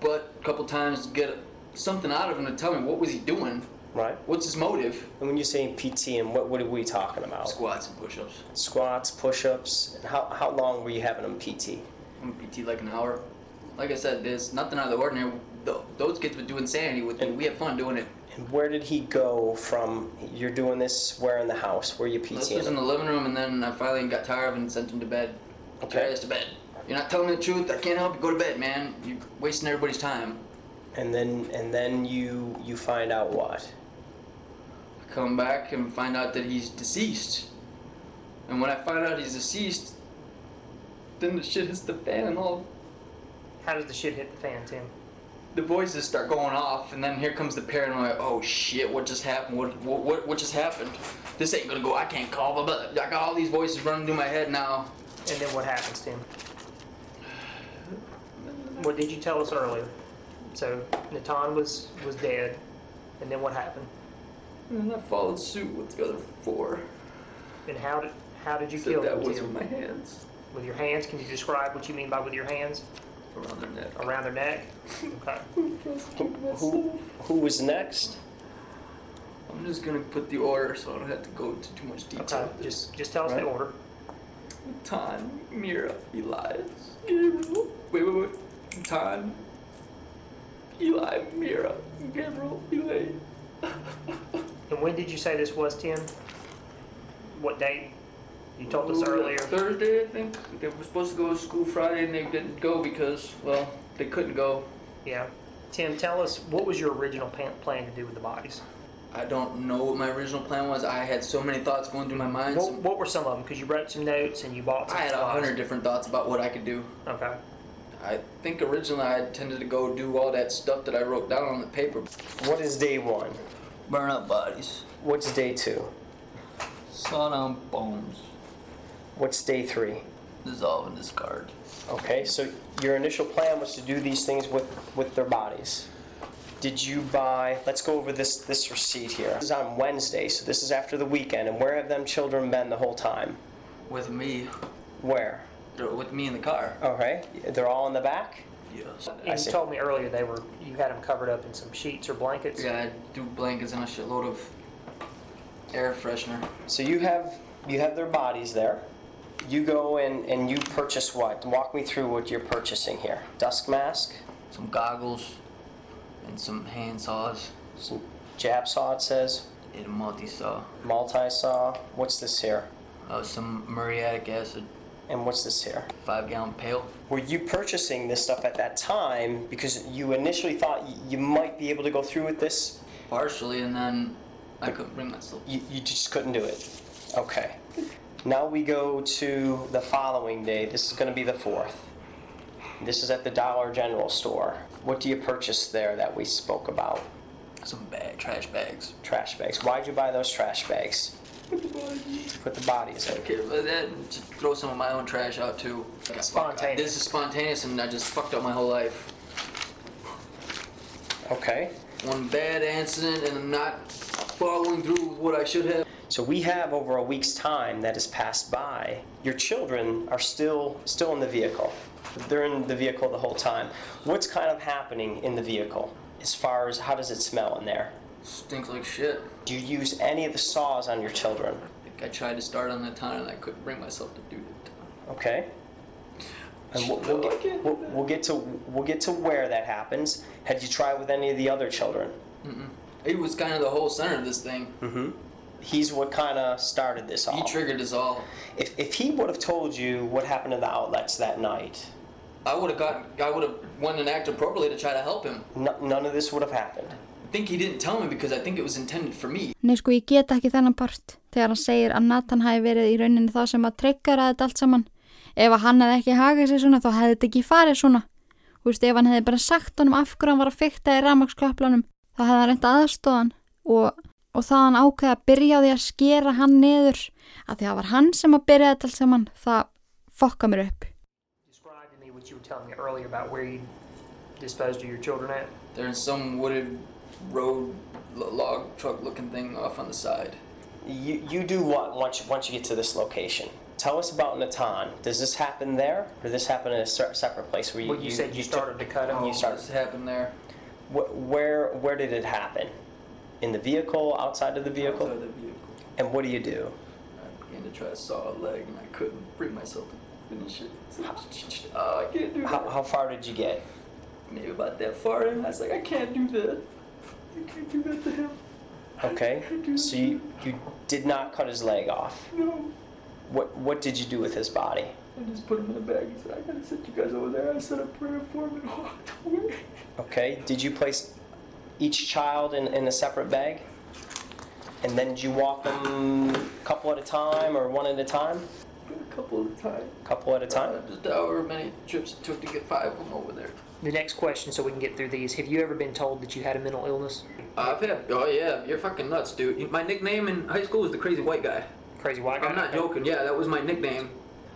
butt a couple times to get something out of him to tell me what was he doing. Right. What's his motive? And when you say PT, and what, what are we talking about? Squats and push-ups. Squats, push-ups. And how, how long were you having them PT? I'm PT like an hour. Like I said, there's nothing out of the ordinary. Th- Those kids would do insanity with me. We had fun doing it. And where did he go from? You're doing this where in the house? Where you This was in the living room, and then I finally got tired of it and sent him to bed. Okay. Okay. to bed. You're not telling me the truth. I can't help you. Go to bed, man. You're wasting everybody's time. And then and then you you find out what? I come back and find out that he's deceased. And when I find out he's deceased, then the shit hits the fan and all How does the shit hit the fan, Tim? the voices start going off, and then here comes the paranoia. Oh shit! What just happened? What what what, what just happened? This ain't gonna go. I can't call. Blah. I got all these voices running through my head now. And then what happens, Tim? What did you tell us earlier? So Natan was was dead, and then what happened? And I followed suit with the other four. And how did how did you kill that them, was Tim? with my hands With your hands? Can you describe what you mean by with your hands around their neck. around their neck? Okay. Who who was next? I'm just gonna put the order so I don't have to go into too much detail. Okay. Just just tell us Right. the order. Tan, Mira, Elias, Gabriel. Wait, wait, wait. Tan, Eli, Mira, Gabriel, Elaine. And when did you say this was, Tim? What date? You told us earlier. Thursday, I think. They were supposed to go to school Friday and they didn't go because, well, they couldn't go. Yeah. Tim, tell us what was your original pan- plan to do with the bodies? I don't know what my original plan was. I had so many thoughts going through my mind. What, Some- what were some of them? Because you wrote some notes and you bought some I had a supplies. hundred different thoughts about what I could do. Okay. I think originally I intended to go do all that stuff that I wrote down on the paper. What is day one? Burn up bodies. What's day two? Saw down bones. What's day three? Dissolve and discard. Okay, so your initial plan was to do these things with, with their bodies. Did you buy, let's go over this, this receipt here. This is on Wednesday, so this is after the weekend, and where have them children been the whole time? With me. Where? They're with me in the car. Okay, they're all in the back? Yes. I And see. you told me earlier they were you had them covered up in some sheets or blankets. Yeah, I do blankets and a shitload of air freshener. So you have, you have their bodies there. You go and, and you purchase what? Walk me through what you're purchasing here. Dusk mask, Some goggles and some hand saws some jab saw it says, and a multi saw. multi-saw. What's this here? Uh, some muriatic acid, And what's this here? five gallon pail. Were you purchasing this stuff at that time because you initially thought y- you might be able to go through with this? Partially, and then I couldn't bring myself. You, you just couldn't do it. Okay. Now we go to the following day. This is going to be the 4th. This is at the Dollar General store. What do you purchase there that we spoke about? Some bag, trash bags. Trash bags. Why'd you buy those trash bags? To put the bodies in. Okay, but then to throw some of my own trash out too. Like, Spontaneous. This is spontaneous, and I just fucked up my whole life. Okay. One bad incident, and I'm not following through with what I should have. So we have over a week's time that has passed by. Your children are still still in the vehicle. They're in the vehicle the whole time. What's kind of happening in the vehicle as far as how does it smell in there? Stinks like shit. Do you use any of the saws on your children? I think I tried to start on the time, and I couldn't bring myself to do it. Okay. And we'll, we'll, get, we'll, we'll get to we'll get to where that happens. Had you tried with any of the other children? It was kind of the whole center of this thing. Mm-hmm. He's what kind of started this all. He triggered us all. if, if he would have told you what happened to the outlets that night, I would have gotten. I would have went and acted appropriately to try to help him. no, none of this would have happened. I think he didn't tell me because I think it was intended for me. Nei sko ég get ekki þennan part þegar hann segir að Nathan hafi verið í rauninni það sem að tryggar að þetta allt saman. Ef að hann hefði ekki hagað sér svona þá hefði þetta ekki farið svona. Þú veist ef hann hefði bara sagt honum af hverju hann var að fykta í rafmaksköplanum þá hefði hann reynda aðstóðan og, og það hann ákveði að byrja á því að skera hann niður að því að það var hann sem að byrja þetta allt saman það fokka mér upp. Describe to me what you were telling me earlier about where you disposed of your children at. They're in some wooded road log truck looking thing off on the side. You, you do what once you, once you get to this location? Tell us about Natan. Does this happen there, or this happen in a separate place where you? Well, you said you took- started to cut them. You oh, started. This happened there. Wh- Where where did it happen? In the vehicle, outside of the vehicle? Outside the vehicle. And what do you do? I began to try to saw a leg and I couldn't bring myself to finish it. Oh, I can't do that. How, how far did you get? Maybe about that far, and I was like, I can't do that. I can't do that to him. Okay. So you, you did not cut his leg off. No. What what did you do with his body? I just put him in a bag and said, I gotta sit you guys over there. I said a prayer for him and walked away. Okay. Did you place each child in, in a separate bag? And then did you walk them a couple at a time or one at a time? A couple of times. couple at a time? Uh, just however many trips it took to get five of them over there. The next question, so we can get through these. Have you ever been told that you had a mental illness? I've had, oh yeah, you're fucking nuts, dude. My nickname in high school was the crazy white guy. Crazy white guy? I'm not joking, yeah, that was my nickname.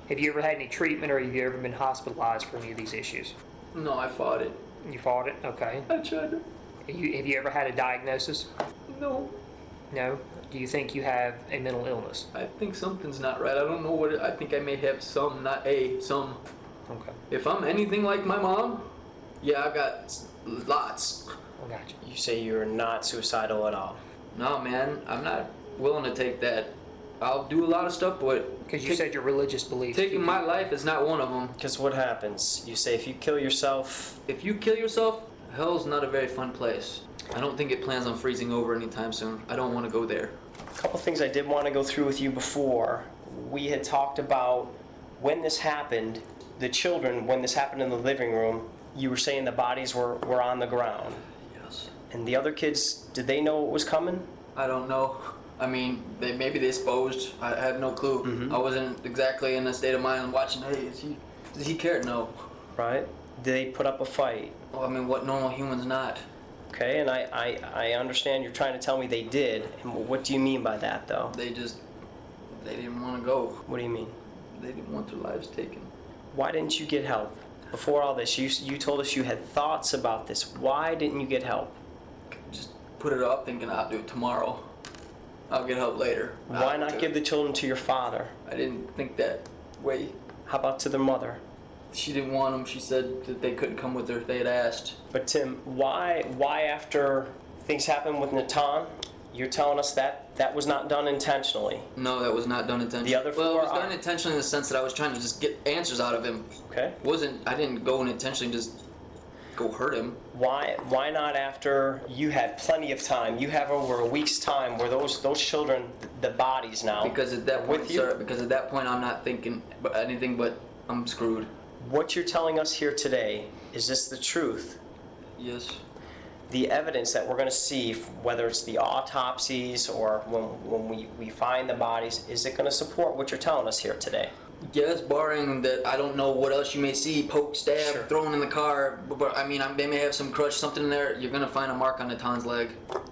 Have you ever had any treatment or have you ever been hospitalized for any of these issues? No, I fought it. You fought it? Okay. I tried to. Have you, have you ever had a diagnosis? No, No? Do you think you have a mental illness? I think something's not right. I don't know what it, I think I may have some, not a, some. Okay. If I'm anything like my mom, yeah, I've got lots. I got you. You say you're not suicidal at all. No, man, I'm not willing to take that. I'll do a lot of stuff, but Because you take- said your religious beliefs. taking my life is not one of them. Because what happens? You say if you kill yourself, If you kill yourself, hell's not a very fun place. I don't think it plans on freezing over anytime soon. I don't want to go there. a couple things I did want to go through with you before. We had talked about when this happened, the children, when this happened in the living room, you were saying the bodies were, were on the ground. Yes. And the other kids, did they know what was coming? I don't know. I mean, they maybe they supposed. I, I have no clue. Mhm. I wasn't exactly in a state of mind watching. Hey, is he? Does he care? No. Right? Did they put up a fight? Well, I mean, what normal human's not? Okay, and I, I, I understand you're trying to tell me they did. And what do you mean by that, though? They just they didn't want to go. What do you mean? They didn't want their lives taken. Why didn't you get help? Before all this, you, you told us you had thoughts about this. Why didn't you get help? Just put it off, thinking I'll do it tomorrow. I'll get help later. Why I'll not give it. the children to your father? I didn't think that way. How about to their mother? She didn't want them. She said that they couldn't come with her if they had asked. But Tim, why why after things happened with Natan, you're telling us that that was not done intentionally? No, that was not done intentionally. The other four well, it was done are- intentionally in the sense that I was trying to just get answers out of him. Okay. wasn't I didn't go and intentionally just go hurt him. Why why not after you had plenty of time? You have over a week's time where those those children, the bodies now, Because at that point, with you. sir, because at that point I'm not thinking anything but I'm screwed. What you're telling us here today is this the truth? Yes. the evidence that we're going to see, whether it's the autopsies or when, when we, we find the bodies, is it going to support what you're telling us here today? Yes, barring that I don't know what else you may see, poke, stab, Sure. thrown in the car. But, but, I mean, I, they may have some crush, something in there. You're gonna find a mark on Natan's leg.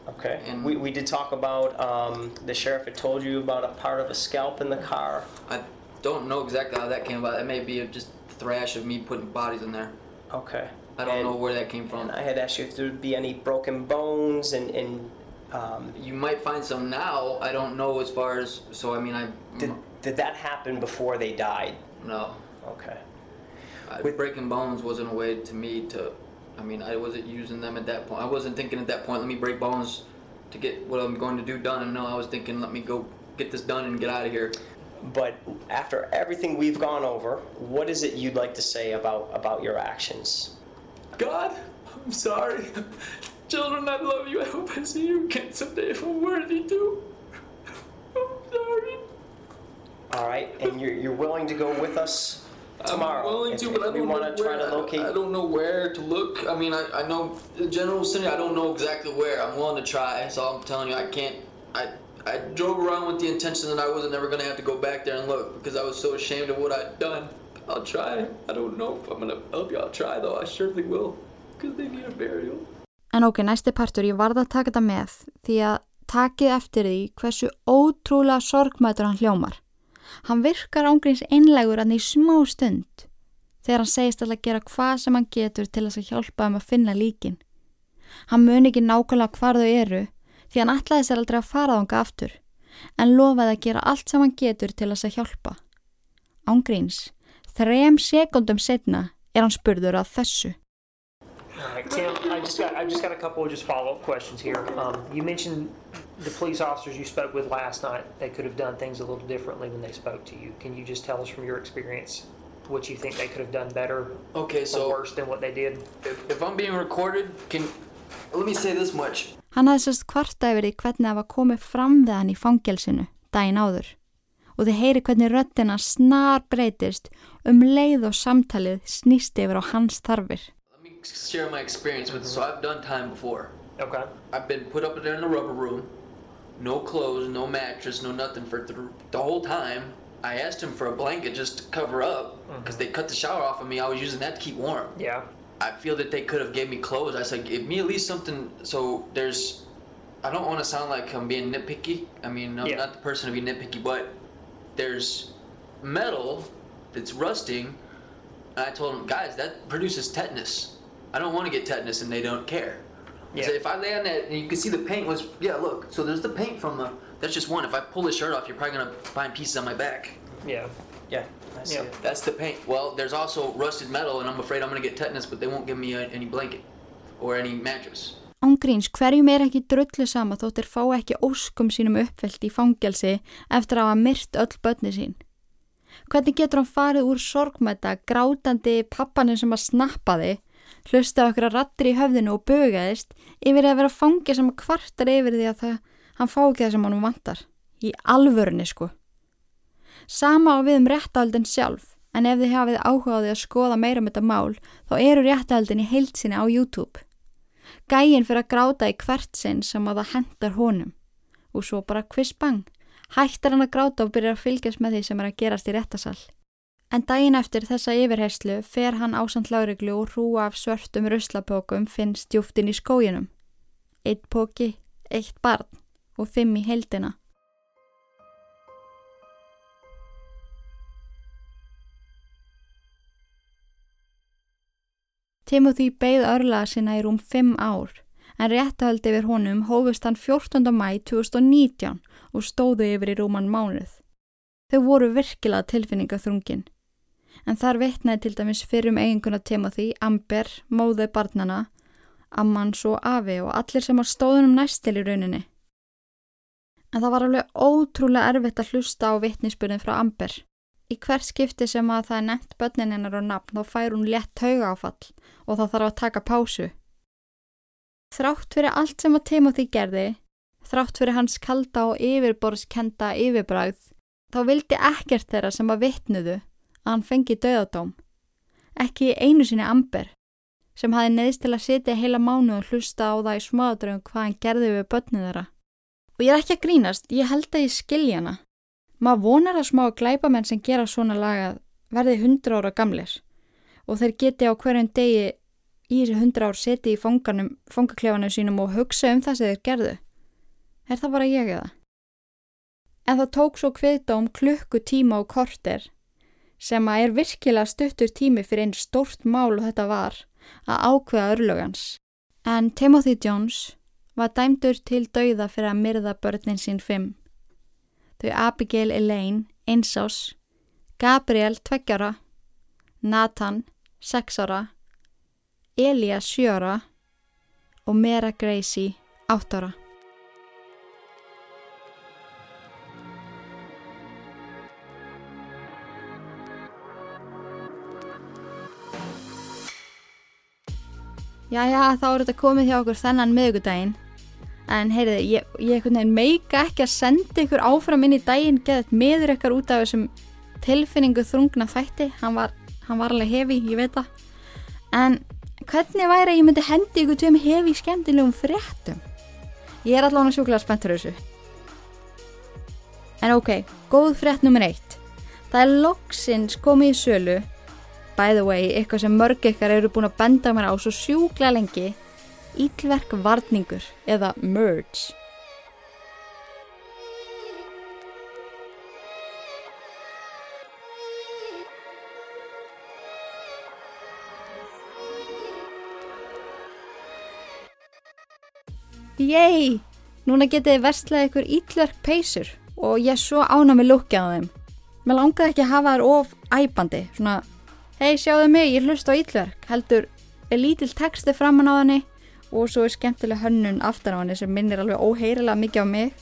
Okay. And- we, we did talk about, um, the sheriff had told you about a part of a scalp in the car. I don't know exactly how that came about. It may be just thrash of me putting bodies in there. Okay. I don't And- know where that came from. I had asked you if there would be any broken bones and, and um, You might find some now. I don't know as far as. So I mean, I did, did that happen before they died? no. Okay. I, With- breaking bones wasn't a way to me to. I mean, I wasn't using them at that point. I wasn't thinking at that point. Let me break bones to get what I'm going to do done. And no, I was thinking, let me go get this done and get out of here. But after everything we've gone over, what is it you'd like to say about, about your actions? God, I'm sorry. Children, I love you. I hope I see you again someday if I'm worthy to. I'm sorry. All right, and you're, you're willing to go with us tomorrow? I'm willing if, to, but I we don't want know to try where. to locate. I don't know where to look. I mean, I, I know the general city. I don't know exactly where. I'm willing to try. So I'm telling you, I can't. I I drove around with the intention that I wasn't ever gonna have to go back there and look because I was so ashamed of what I'd done. I'll try. I don't know if I'm gonna help you. I'll try though. I surely will because they need a burial. En ok, næsti partur, ég varð að taka þetta með því að takið eftir því hversu ótrúlega sorgmætur hann hljómar. Hann virkar ángríns einlegur hann í smá stund þegar hann segist alltaf að gera hvað sem hann getur til þess að hjálpa þeim að finna líkin. Hann mun ekki nákvæmlega hvar þau eru því hann ætlaði sér aldrei að fara þánga aftur en lofaði að gera allt sem hann getur til þess að hjálpa. Ángríns, þrem sekundum setna er hann spurður að þessu. Right, Tim. I just got I just got a couple of just follow up questions here. Um, you mentioned the police officers you spoke with last night. They could have done things a little differently when they spoke to you. Can you just tell us from your experience what you think they could have done better Okay, or so worse than what they did? if, if I'm being recorded, can let me say this much. Hann hafði sérst kvarta yfir því hvernig það var komið fram við hann í fangelsinu daginn áður og þið heyri hvernig röddina snar breytist um leið og samtalið snýst yfir á hans þarfir. Let me share my experience with. So I've done time before. Okay. I've been put up there in the rubber room, no clothes, no mattress, no nothing for th- the whole time. I asked him for a blanket just to cover up because they cut the shower off of me. I was using that to keep warm. Yeah. I feel that they could have gave me clothes. I said, give me at least something. So there's, I don't want to sound like I'm being nitpicky. I mean, I'm Yeah. not the person to be nitpicky, but there's metal that's rusting. And I told them, guys, that produces tetanus. I don't want to get tetanus, and they don't care. Yeah. said, if I lay on that, and you can see the paint was, yeah, look. So there's the paint from the. That's just one. If I pull the shirt off, you're probably gonna find pieces on my back. Yeah. Yeah, I see Yeah. it. That's the paint. Well, there's also rusted metal, and I'm afraid I'm gonna get tetanus, but they won't give me a, any blanket or any mattress. Ángríns, hverjum er ekki drullu sama þóttir fá ekki óskum sínum uppfyllt í fangelsi eftir að hafa myrt öll börni sín? Hvernig getur hann farið úr sorgmæta, grátandi pappanin sem að snappaði, hlusta okkur að rattir í höfðinu og bugaðist yfir að vera fangi sem kvartar yfir því að það, hann fá ekki það sem hann vantar? Í alvörni sko. Sama á við um réttahaldin sjálf, en ef þið hafið áhugaði að skoða meira um þetta mál, þá eru réttahaldin í heilsinni á YouTube. Gæin fyrir að gráta í hvert sinn sem að það hendar honum og svo bara kvissbang. Hættar hann að gráta og byrjar að fylgjast með því sem er að gerast í réttasal. En daginn eftir þessa yfirherslu fer hann ásand láreglu og hrúa af svörtum ruslapókum finnst djúftin í skóginum. Eitt póki, eitt barn og fimm í heldina. Timothy beigð örlaða sinna í rúm 5 ár en réttahöldi yfir honum hófust hann 14. mæ 2019 og stóðu yfir í rúman mánuð. Þau voru virkilega tilfinningaþrungin. En þar veitnaði til dæmis fyrir um eiginguna Timothy, Amber, móðu barnana, Ammans og Afi og allir sem á stóðunum næstil í rauninni. En það var alveg ótrúlega erfitt að hlusta á vittnisspurnin frá Amber. Í hver skipti sem að það er nefnt börnin hennar á nafn þá fær hún létt tauga áfall og þá þarf að taka pásu. Þrátt fyrir allt sem að Timothy gerði, þrátt fyrir hans kalda og yfirborðskenda yfirbræð, þá vildi ekkert þeirra sem að vittnuðu að hann fengi döðadóm. Ekki einu sinni Amber, sem hafi neðist til að sitja heila mánu og hlusta á það í smáðadröfum hvað hann gerði við börnið þeirra. Og ég er ekki að grínast, ég held að ég skilja hana. Maður vonar að smá glæpamenn sem gera svona laga verði hundra ára gamlir og þeir geti á hverjum degi í þessi hundra ár seti í fangaklefanum sínum og hugsa um það sem þeir gerðu. Er það bara ég eða? En það tók svo kviðdóm klukku tíma og korter sem að er virkilega stuttur tími fyrir einn stórt mál og þetta var að ákveða örlögans. En Timothy Jones var dæmdur til dauða fyrir að myrða börnin sín fimm. Þau Abigail Elaine, einsás, Gabriel, tveggjara, Nathan, sexára, Elia, sjöra og Mera Gracie, áttara. Jæja, þá er þetta komið hjá okkur þennan miðugudaginn. En heyriði, ég, ég meika ekki að senda ykkur áfram inn í daginn, geðað meður ykkar út af þessum tilfinningu þrungna þætti. Hann var, hann var alveg hefi, ég veit það. En hvernig væri að ég myndi hendi ykkur tveim hefi skemmtilegum fréttum? Ég er allavega sjúklega spenntur þessu. En ok, góð frétt nummer eitt. Það er loksins komið í sölu by the way, eitthvað sem mörg ykkar eru búin að benda mér á svo sjúkla lengi Ítlverk varningur eða merge Yey! Núna getið þið verslað ykkur ítlverk peysur og ég er svo ána með lukkið á þeim. Mér langaði ekki að hafa þær of æpandi, svona hei sjáðu mig, ég hlust á ítlverk, heldur er lítill texti framan á henni og svo er skemmtileg hönnun aftan á henni sem minnir alveg óheirilega mikið á mig.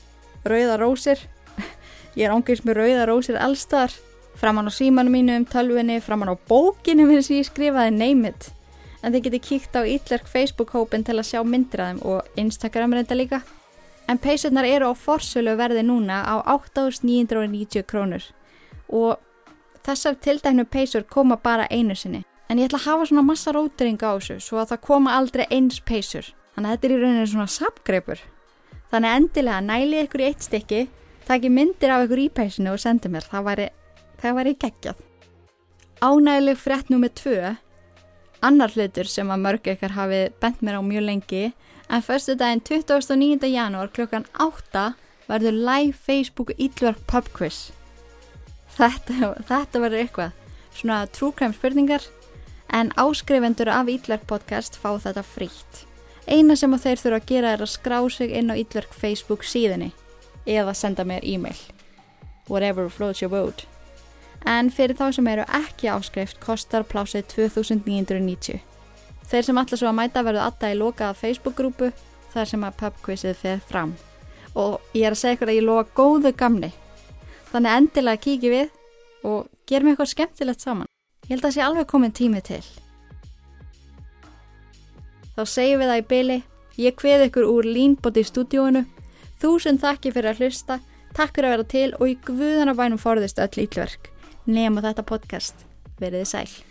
Rauða rósir. Ég er ángils með rauða rósir allstar. Framan á símanum mínu um tölvinni, framan á bókinu minn sem ég skrifaði Name It. En þið getur kíkt á Ítlerk Facebook-hópin til að sjá myndir að þeim og Instagram reynda líka. En peysurnar eru á forsölu verði núna á 8.990 krónur og þessar tildæknu peysur koma bara einu sinni. En ég ætla að hafa svona massa rótring á þessu svo að það koma aldrei eins peysur. Þannig að þetta er í rauninni svona sapgreipur. Þannig endilega næli ykkur í eitt stykki, taki myndir af ykkur í peysinu og sendi mér. Það væri, það væri geggjað. Ánægileg frétt nummið tvö. Annar hlutur sem að mörg ykkar hafi bent mér á mjög lengi en fyrstu daginn 29. janúar klukkan 8 verður live Facebook Ítlverk pub quiz. Þetta, þetta verður eitthvað. Svona trúkræm spurningar en áskrifendur af Ítlverk podcast fá þetta frítt. Eina sem að þeir þurfa að gera er að skrá sig inn á Ítlverk Facebook síðinni eða senda mér e-mail. Whatever floats your boat. En fyrir þá sem eru ekki áskrift kostar plásið 2990. Þeir sem allar svo að mæta verður alltaf í lokaða Facebook-grúpu þar sem að pubquizið fer fram. Og ég er að segja ykkur að ég lofa góðu gamni. Þannig endilega kíkið við og gerum eitthvað skemmtilegt saman. Ég held að það sé alveg komin tími til. Þá segjum við það í byli. Ég kveð ykkur úr línbóti í stúdíóinu. Þúsund þakki fyrir að hlusta. Takk fyrir að vera til og í guðanabænum forðist öll ítlverk. Nefn á þetta podcast. Verðið sæl.